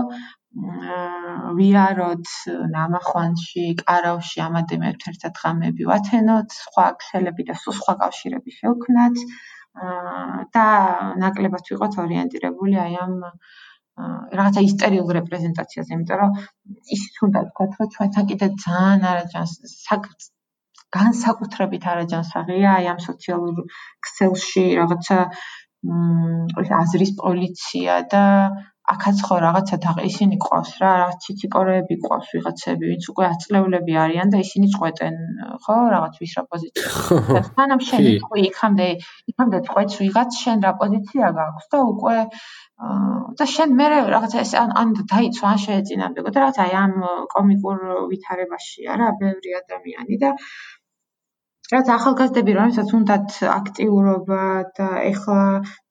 აა ვიაროთ ნამახვანში, კარავში ამადე მე ერთად ღამები ვათენოთ, სხვა ქსელები და სხვა კავშირები შევქმნათ. და ნაკლებად ვიყოთ ორიენტირებული აი ამ რაღაცა ისტორიულ რეპრეზენტაციაზე, იმიტომ რომ ისიც უნდა ვთქვათ, რომ ჩვენთან კიდე ძალიან არაჯანს განსაკუთრებით არაჯანსაღია აი ამ სოციალურ ქსელში რაღაცა მ აზრის პოლიცია და აქაც ხო რაღაცა და ისინი ყავს რა, რაღაც ციციკორეები ყავს ვიღაცები, ვინც უკვე აწლევლები არიან და ისინი წყვეტენ, ხო, რაღაც ვის რა პოზიცია. და თანამ შენ იყო იქამდე, იქამდე წყვეტს ვიღაც შენ რა პოზიცია გაქვს და უკვე და შენ მე რაღაცა ეს ან ან დაიცვა ან შეეწინებოდა და რაღაც აი ამ კომიკურ ვითარებაშია რა, ბევრი ადამიანი და რაც ახალგაზრდები რომელსაც უნდათ აქტიურობა და ეხლა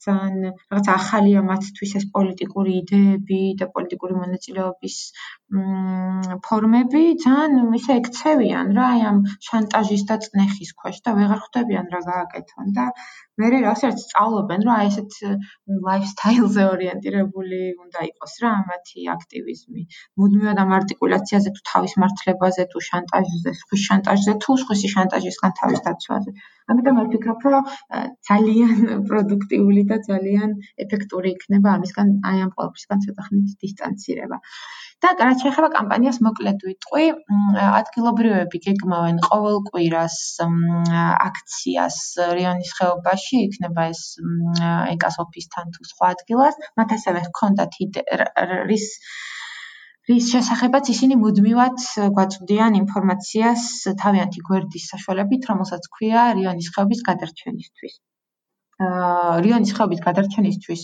ძალიან რაღაც ახალია მათთვის ეს პოლიტიკური იდეები და პოლიტიკური მონაწილეობის ფორმები ძალიან ისე ექცევიან რა აი ამ შანტაჟის და წნეხის ქვეშ და ვეღარ ხვდებიან რა გააკეთონ და მე რასაც სწავლობენ რომ აი ესეთ ლაიფსტაილზე ორიენტირებული უნდა იყოს რა მათი აქტივიზმი. მუდმივად ამ არტიკულაციაზე თუ თავის მართლებაზე თუ შანტაჟზე სხვის შანტაჟზე თუ სხვის შანტაჟისგან თავის დაცვაზე ამიტომ მე ვფიქრობ რომ ძალიან პროდუქტიული და ძალიან ეფექტური იქნება ამისგან აი ამ ყოველფრისგან ცოტა ხნით დისტანცირება. და რაც შეეხება კამპანიას მოკლედ ვიტყვი, ადგილობრივები გეგმავენ ყოველ კვირას აქციას რიონის ხეობაში, იქნება ეს ეკას ოფისთან თუ სხვა ადგილას, მათ ასევე ჰქონდათ რის რის შესახებაც ისინი მუდმივად გვაწვდიან ინფორმაციას თავიანთი გვერდის საშუალებით, რომელსაც ქვია რიონის ხეობის გადარჩენისთვის. რიონის ხეობის გადარჩენისთვის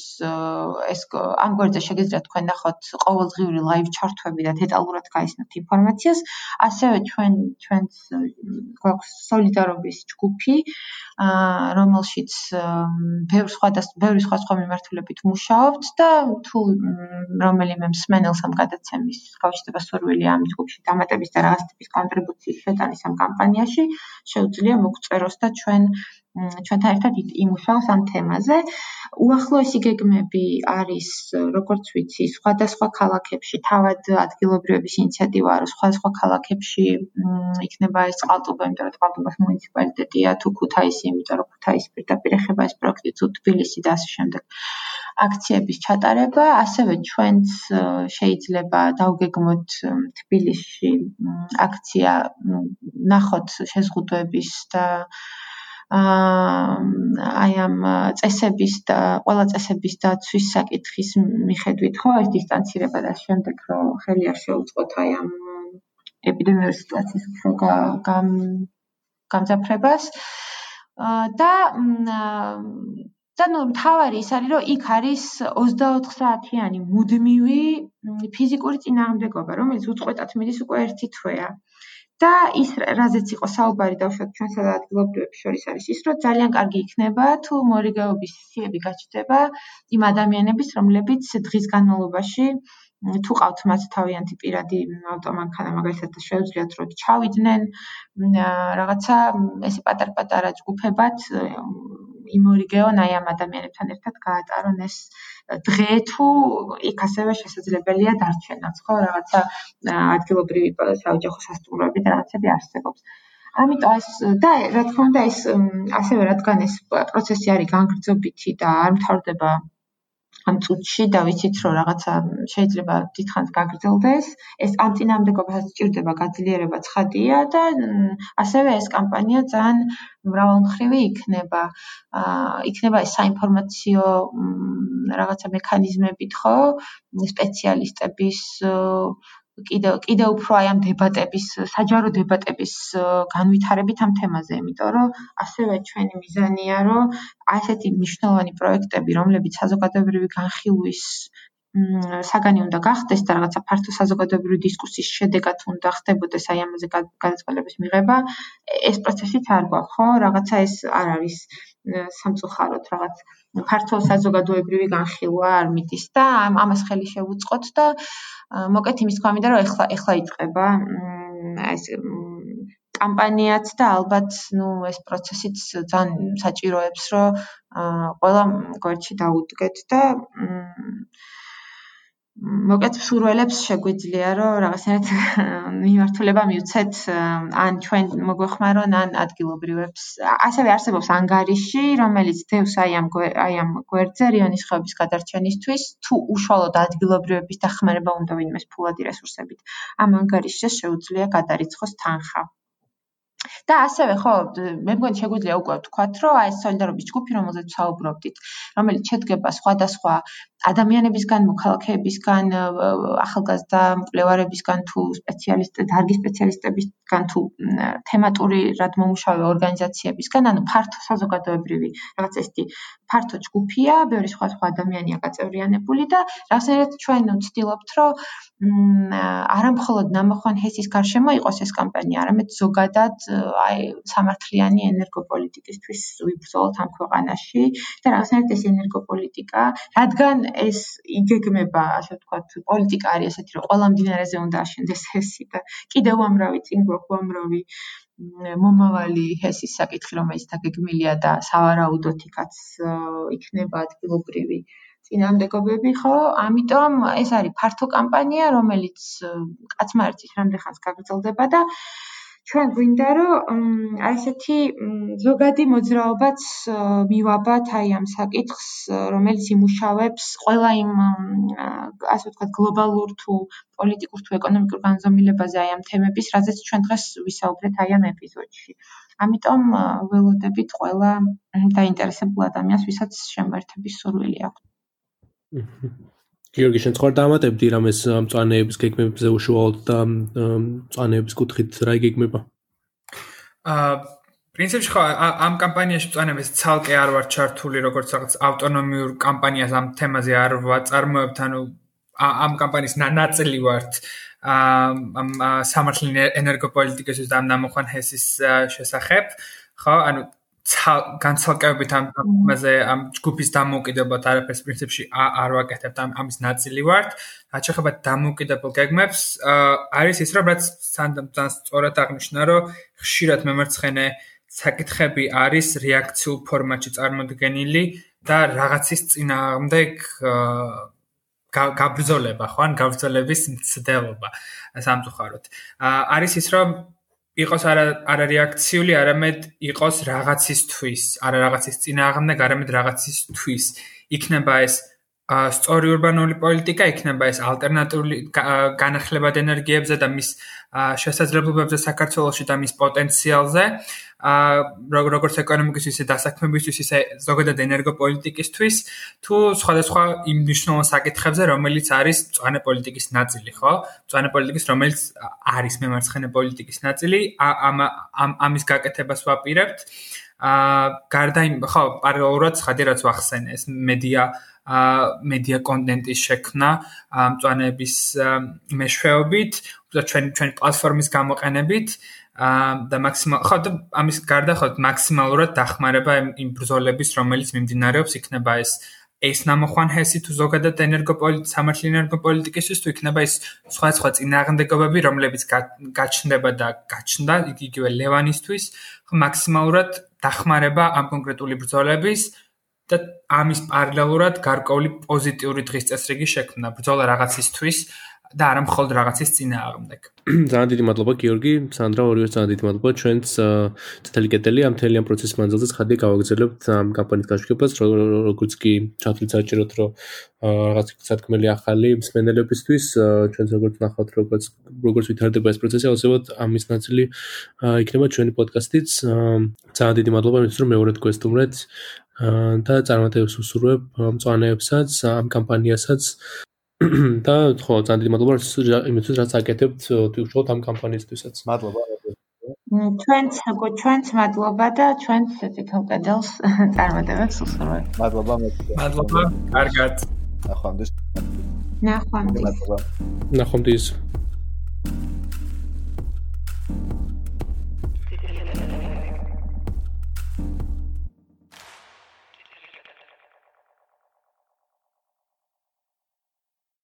ეს ამ გვერდზე შეგიძლიათ თქვენ ნახოთ ყოველდღიური ლაივ ჩართვები და დეტალურად გაიცნოთ ინფორმაციას. ასევე ჩვენ ჩვენს გვაქვს სოლიდარობის ჯგუფი, რომელშიც ბევრ სხვა და ბევრი სხვა სხვა მიმართულებით მუშაობთ და თუ რომელიმე მსმენელს ამ გადაცემის გავშტება სურვილი ამ ჯგუფში დამატების და რაღაც ტიპის კონტრიბუციის შეტანის ამ კამპანიაში, შეუძლია მოგწეროს და ჩვენ ჩვენთან ერთად იმუშაოს ამ თემაზე. უახლოესი გეგმები არის, როგორც ვიცი, სხვადასხვა ქალაქებში, თავად ადგილობრივების ინიციატივა არის, სხვადასხვა ქალაქებში იქნება ეს წყალტუბა, იმიტომ რომ წყალტუბას მუნიციპალიტეტია თუ ქუთაისი, იმიტომ რომ ქუთაისი პირდაპირ ეხება ეს პროექტი თუ თბილისი და ასე შემდეგ. აქციების ჩატარება, ასევე ჩვენც შეიძლება დავგეგმოთ თბილისში აქცია, ნახოთ შეზღუდვების და აი ამ წესების და ყველა წესების დაცვის საკითხის მიხედვით ხო ეს დისტანცირება და შემდეგ რომ ხელი არ შეუწყოთ აი ამ ეპიდემიური სიტუაციის უფრო გამძაფრებას და და ნუ თავარი ის არის რომ იქ არის 24 საათიანი მუდმივი ფიზიკური წინააღმდეგობა რომელიც უწყვეტად მიდის უკვე ერთი თვეა. და ის რაზეც იყო საუბარი დავშოთ ჩვენსა და ადგილობრივებს შორის არის ის რომ ძალიან კარგი იქნება თუ მორიგეობის სიები გაჩნდება იმ ადამიანების რომლებიც დღის განმავლობაში თუ ყავთ მათ თავიანთი პირადი ავტომანქანა მაგალითად შეუძლიათ რომ ჩავიდნენ რაღაცა ესე პატარ-პატარა ჯგუფებად იმორიგეონ აი ამ ადამიანებთან ერთად გაატარონ ეს დღე თუ იქ ასევე შესაძლებელია დარჩენაც ხო რაღაცა ადგილობრივი საოჯახო სასტუმროები და რაღაცები არსებობს. ამიტომ ეს და რა თქმა უნდა ეს ასევე რადგან ეს პროცესი არის განგრძობითი და არ მთავრდება ამ წუთში და ვიცით რომ რაღაცა შეიძლება დიდხანს გაგრძელდეს. ეს ამ წინამდებობასაც სჭირდება გაძლიერება ცხადია და ასევე ეს კამპანია ძალიან მრავალმხრივი იქნება. იქნება ეს საინფორმაციო რაღაცა მექანიზმებით ხო? სპეციალისტების კიდევ კიდევ უფრო აი ამ დებატების, საჯარო დებატების განვითარებით ამ თემაზე, იმიტომ რომ ასევე ჩვენი მიზანია, რომ ასეთი მნიშვნელოვანი პროექტები, რომლებიც საზოგადოებრივი განხილვის საგანი უნდა გახდეს და რაღაცა ფართო საზოგადოებრივი დისკუსიის შედეგად უნდა ხდებოდეს აი ამაზე გადაწყვეტილების მიღება, ეს პროცესიც არ გვაქვს, ხო? რაღაცა ეს არ არის სამწუხაროდ რაღაც ფართო საზოგადოებრივი განხილვა არ მიდის და ამას ხელი შევუწყოთ და მოკეთ იმის თქვა მინდა რომ ეხლა ეხლა იწყება ეს კამპანიაც და ალბათ ნუ ეს პროცესიც ძალიან საჭიროებს რომ ყველა გვერდში დაუდგეთ და მოკეთ სურველებს შეგვიძლია რომ რაღაცნაირად მიმართულება მივცეთ ან ჩვენ მოგვეხმარონ ან ადგილობრივებს. ასევე არსებობს ანგარიში რომელიც დევს აი ამ აი ამ გვერდზე რიონის ხეობის გადარჩენისთვის თუ უშუალოდ ადგილობრივების დახმარება უნდა ვინმეს ფულადი რესურსებით. ამ ანგარიშზე შეუძლია გადარიცხოს თანხა და ასევე ხო მე მგონი შეგვიძლია უკვე ვთქვათ რომ აი სოლიდარობის ჯგუფი რომელზეც საუბრობდით რომელიც შედგება სხვადასხვა ადამიანებისგან მოქალაქეებისგან ახალგაზრდა მკვლევარებისგან თუ სპეციალისტ დარგის სპეციალისტებისგან ორგანიზაციებისგან თუ თემატური რად მომუშავე ორგანიზაციებისგან, ანუ ფართო საზოგადოებრივი რაღაც ესეთი ფართო ჯგუფია, ბევრი სხვა სხვა ადამიანია გაწევრიანებული და რაღაცნაირად ჩვენ ვცდილობთ, რომ არამხოლოდ ნამახვან ჰესის გარშემო იყოს ეს კამპანია, არამედ ზოგადად აი სამართლიანი ენერგოპოლიტიკისთვის ვიბრძოლოთ ამ ქვეყანაში და რაღაცნაირად ეს ენერგოპოლიტიკა, რადგან ეს იგეგმება, ასე ვთქვათ, პოლიტიკა არის ესეთი, რომ ყველა მდინარეზე უნდა აშენდეს ჰესი და კიდევ ამრავი წინ გვაქვს ამრავი მომავალი ჰესის საკითხი, რომელიც დაგეგმილია და სავარაუდოდ იქაც იქნება ადგილობრივი წინამდებობები, ხო? ამიტომ ეს არის ფართო კამპანია, რომელიც კაცმა ერთის რამდენხანს გაგრძელდება და ჩვენ გვინდა რომ აი ესეთი ზოგადი მოძრაობაც მივაბათ აი ამ საკითხს რომელიც იმუშავებს ყველა იმ ასე ვთქვათ გლობალურ თუ პოლიტიკურ თუ ეკონომიკურ განზომილებაზე აი ამ თემების რაზეც ჩვენ დღეს ვისაუბრეთ აი ამ ეპიზოდში. ამიტომ ველოდებით ყველა დაინტერესებულ ადამიანს ვისაც შემოერთების სურვილი აქვს გიორგი შენ სხვა დამატებდი რამეს მწვანეების გეგმებზე უშუალოდ და მწვანეების კუთხით რა იგეგმება? აა პრინციპში ხო ამ კამპანიაში მწვანეების ცალკე არ ვარ ჩართული როგორც რაღაც ავტონომიურ კამპანიას ამ თემაზე არ ვაწარმოებთ, ანუ ამ კამპანიის ნაწილი ვართ ამ სამართლიანი ენერგოპოლიტიკის და ამ ნამოხვან ჰესის შესახებ, ხო? ანუ განცალკევებით ამ ამაზე ამ ჯგუფის დამოუკიდებლად არაფერს პრინციპში არ ვაკეთებ და ამის ნაწილი ვარ. რაც შეეხება დამოუკიდებელ გეგმებს, არის ის რომ რაც სანდამ სწორად აღნიშნა, რომ ხშირად მემარცხენე საკითხები არის რეაქციულ ფორმატში წარმოდგენილი და რაღაცის წინააღმდეგ გაბრძოლება, ხო, ან გაბრძოლების მცდელობა სამწუხაროდ. არის ის რომ იყოს არა არა რეაქციული, არამედ იყოს რაღაცისთვის, არა რაღაცის წინააღმდეგ, არამედ რაღაცისთვის. იქნება ეს სწორი урბანული პოლიტიკა, იქნება ეს ალტერნატიული განახლებად ენერგიებზე და მის შესაძლებლობებზე საქართველოსში და მის პოტენციალზე. აა როგორც ეკონომიკის ისე დასაქმებისთვის ისე ზოგადად ენერგოპოლიტიკისთვის თუ სხვადასხვა იმ მნიშვნელოვან საკითხებზე რომელიც არის წვანე პოლიტიკის ნაწილი ხო? წვანე პოლიტიკის რომელიც არის მემარცხენე პოლიტიკის ნაწილი ამ ამ ამის გაკეთებას ვაპირებთ. აა გარდა იმ ხო პარალელურად ხადი რაც ვახსენე ეს მედია მედია კონტენტის შექმნა მწვანეების მეშვეობით და ჩვენ ჩვენ პლატფორმის გამოყენებით და მაქსიმალ ხო და ამის გარდა ხო მაქსიმალურად დახმარება იმ ბრძოლების რომელიც მიმდინარეობს. იქნება ეს ეს ნამოხვან ჰესი თუ ზოგადად ენერგოპოლიტ სამართლიანი ენერგოპოლიტიკის თუ იქნება ეს სხვა სხვა წინააღმდეგობები რომლებიც გაჩნდება და გაჩნდა იგივე ლევანისთვის ხო მაქსიმალურად დახმარება ამ კონკრეტული ბრძოლების და ამის პარალელურად გარკვეული პოზიტიური დღის წესრიგი შექმნა ბრძოლა რაღაცისთვის და არა მხოლოდ რაღაცის წინააღმდეგ. ძალიან დიდი მადლობა გიორგი, სანდრა ორივე ძალიან დიდი მადლობა ჩვენც წითელი კეტელი ამ მთელი ამ პროცესის მანძილზე ხადი გავაგზავნებთ ამ კამპანიის გაშუქებას, როგორც კი ჩათვლით საჭიროთ, რომ რაღაც სათქმელი ახალი მსმენელებისთვის ჩვენც როგორც ნახავთ, როგორც როგორც ვითარდება ეს პროცესი, ასევად ამის ნაწილი იქნება ჩვენი პოდკასტიც. ძალიან დიდი მადლობა იმისთვის, რომ მეორედ გვესტუმრეთ და წარმატებებს უსურვებ მწვანეებსაც, ამ კამპანიასაც. და ხო, ძალიან დიდი მადლობა იმისთვის, რაც აკეთებთ თვითონ ამ კამპანიისთვისაც. მადლობა. ჩვენც ჩვენც მადლობა და ჩვენც თვითონ კედელს წარმატებებს უსურვებთ. მადლობა. მადლობა. კარგად. ნახვამდის. ნახვამდის. ნახვამდის.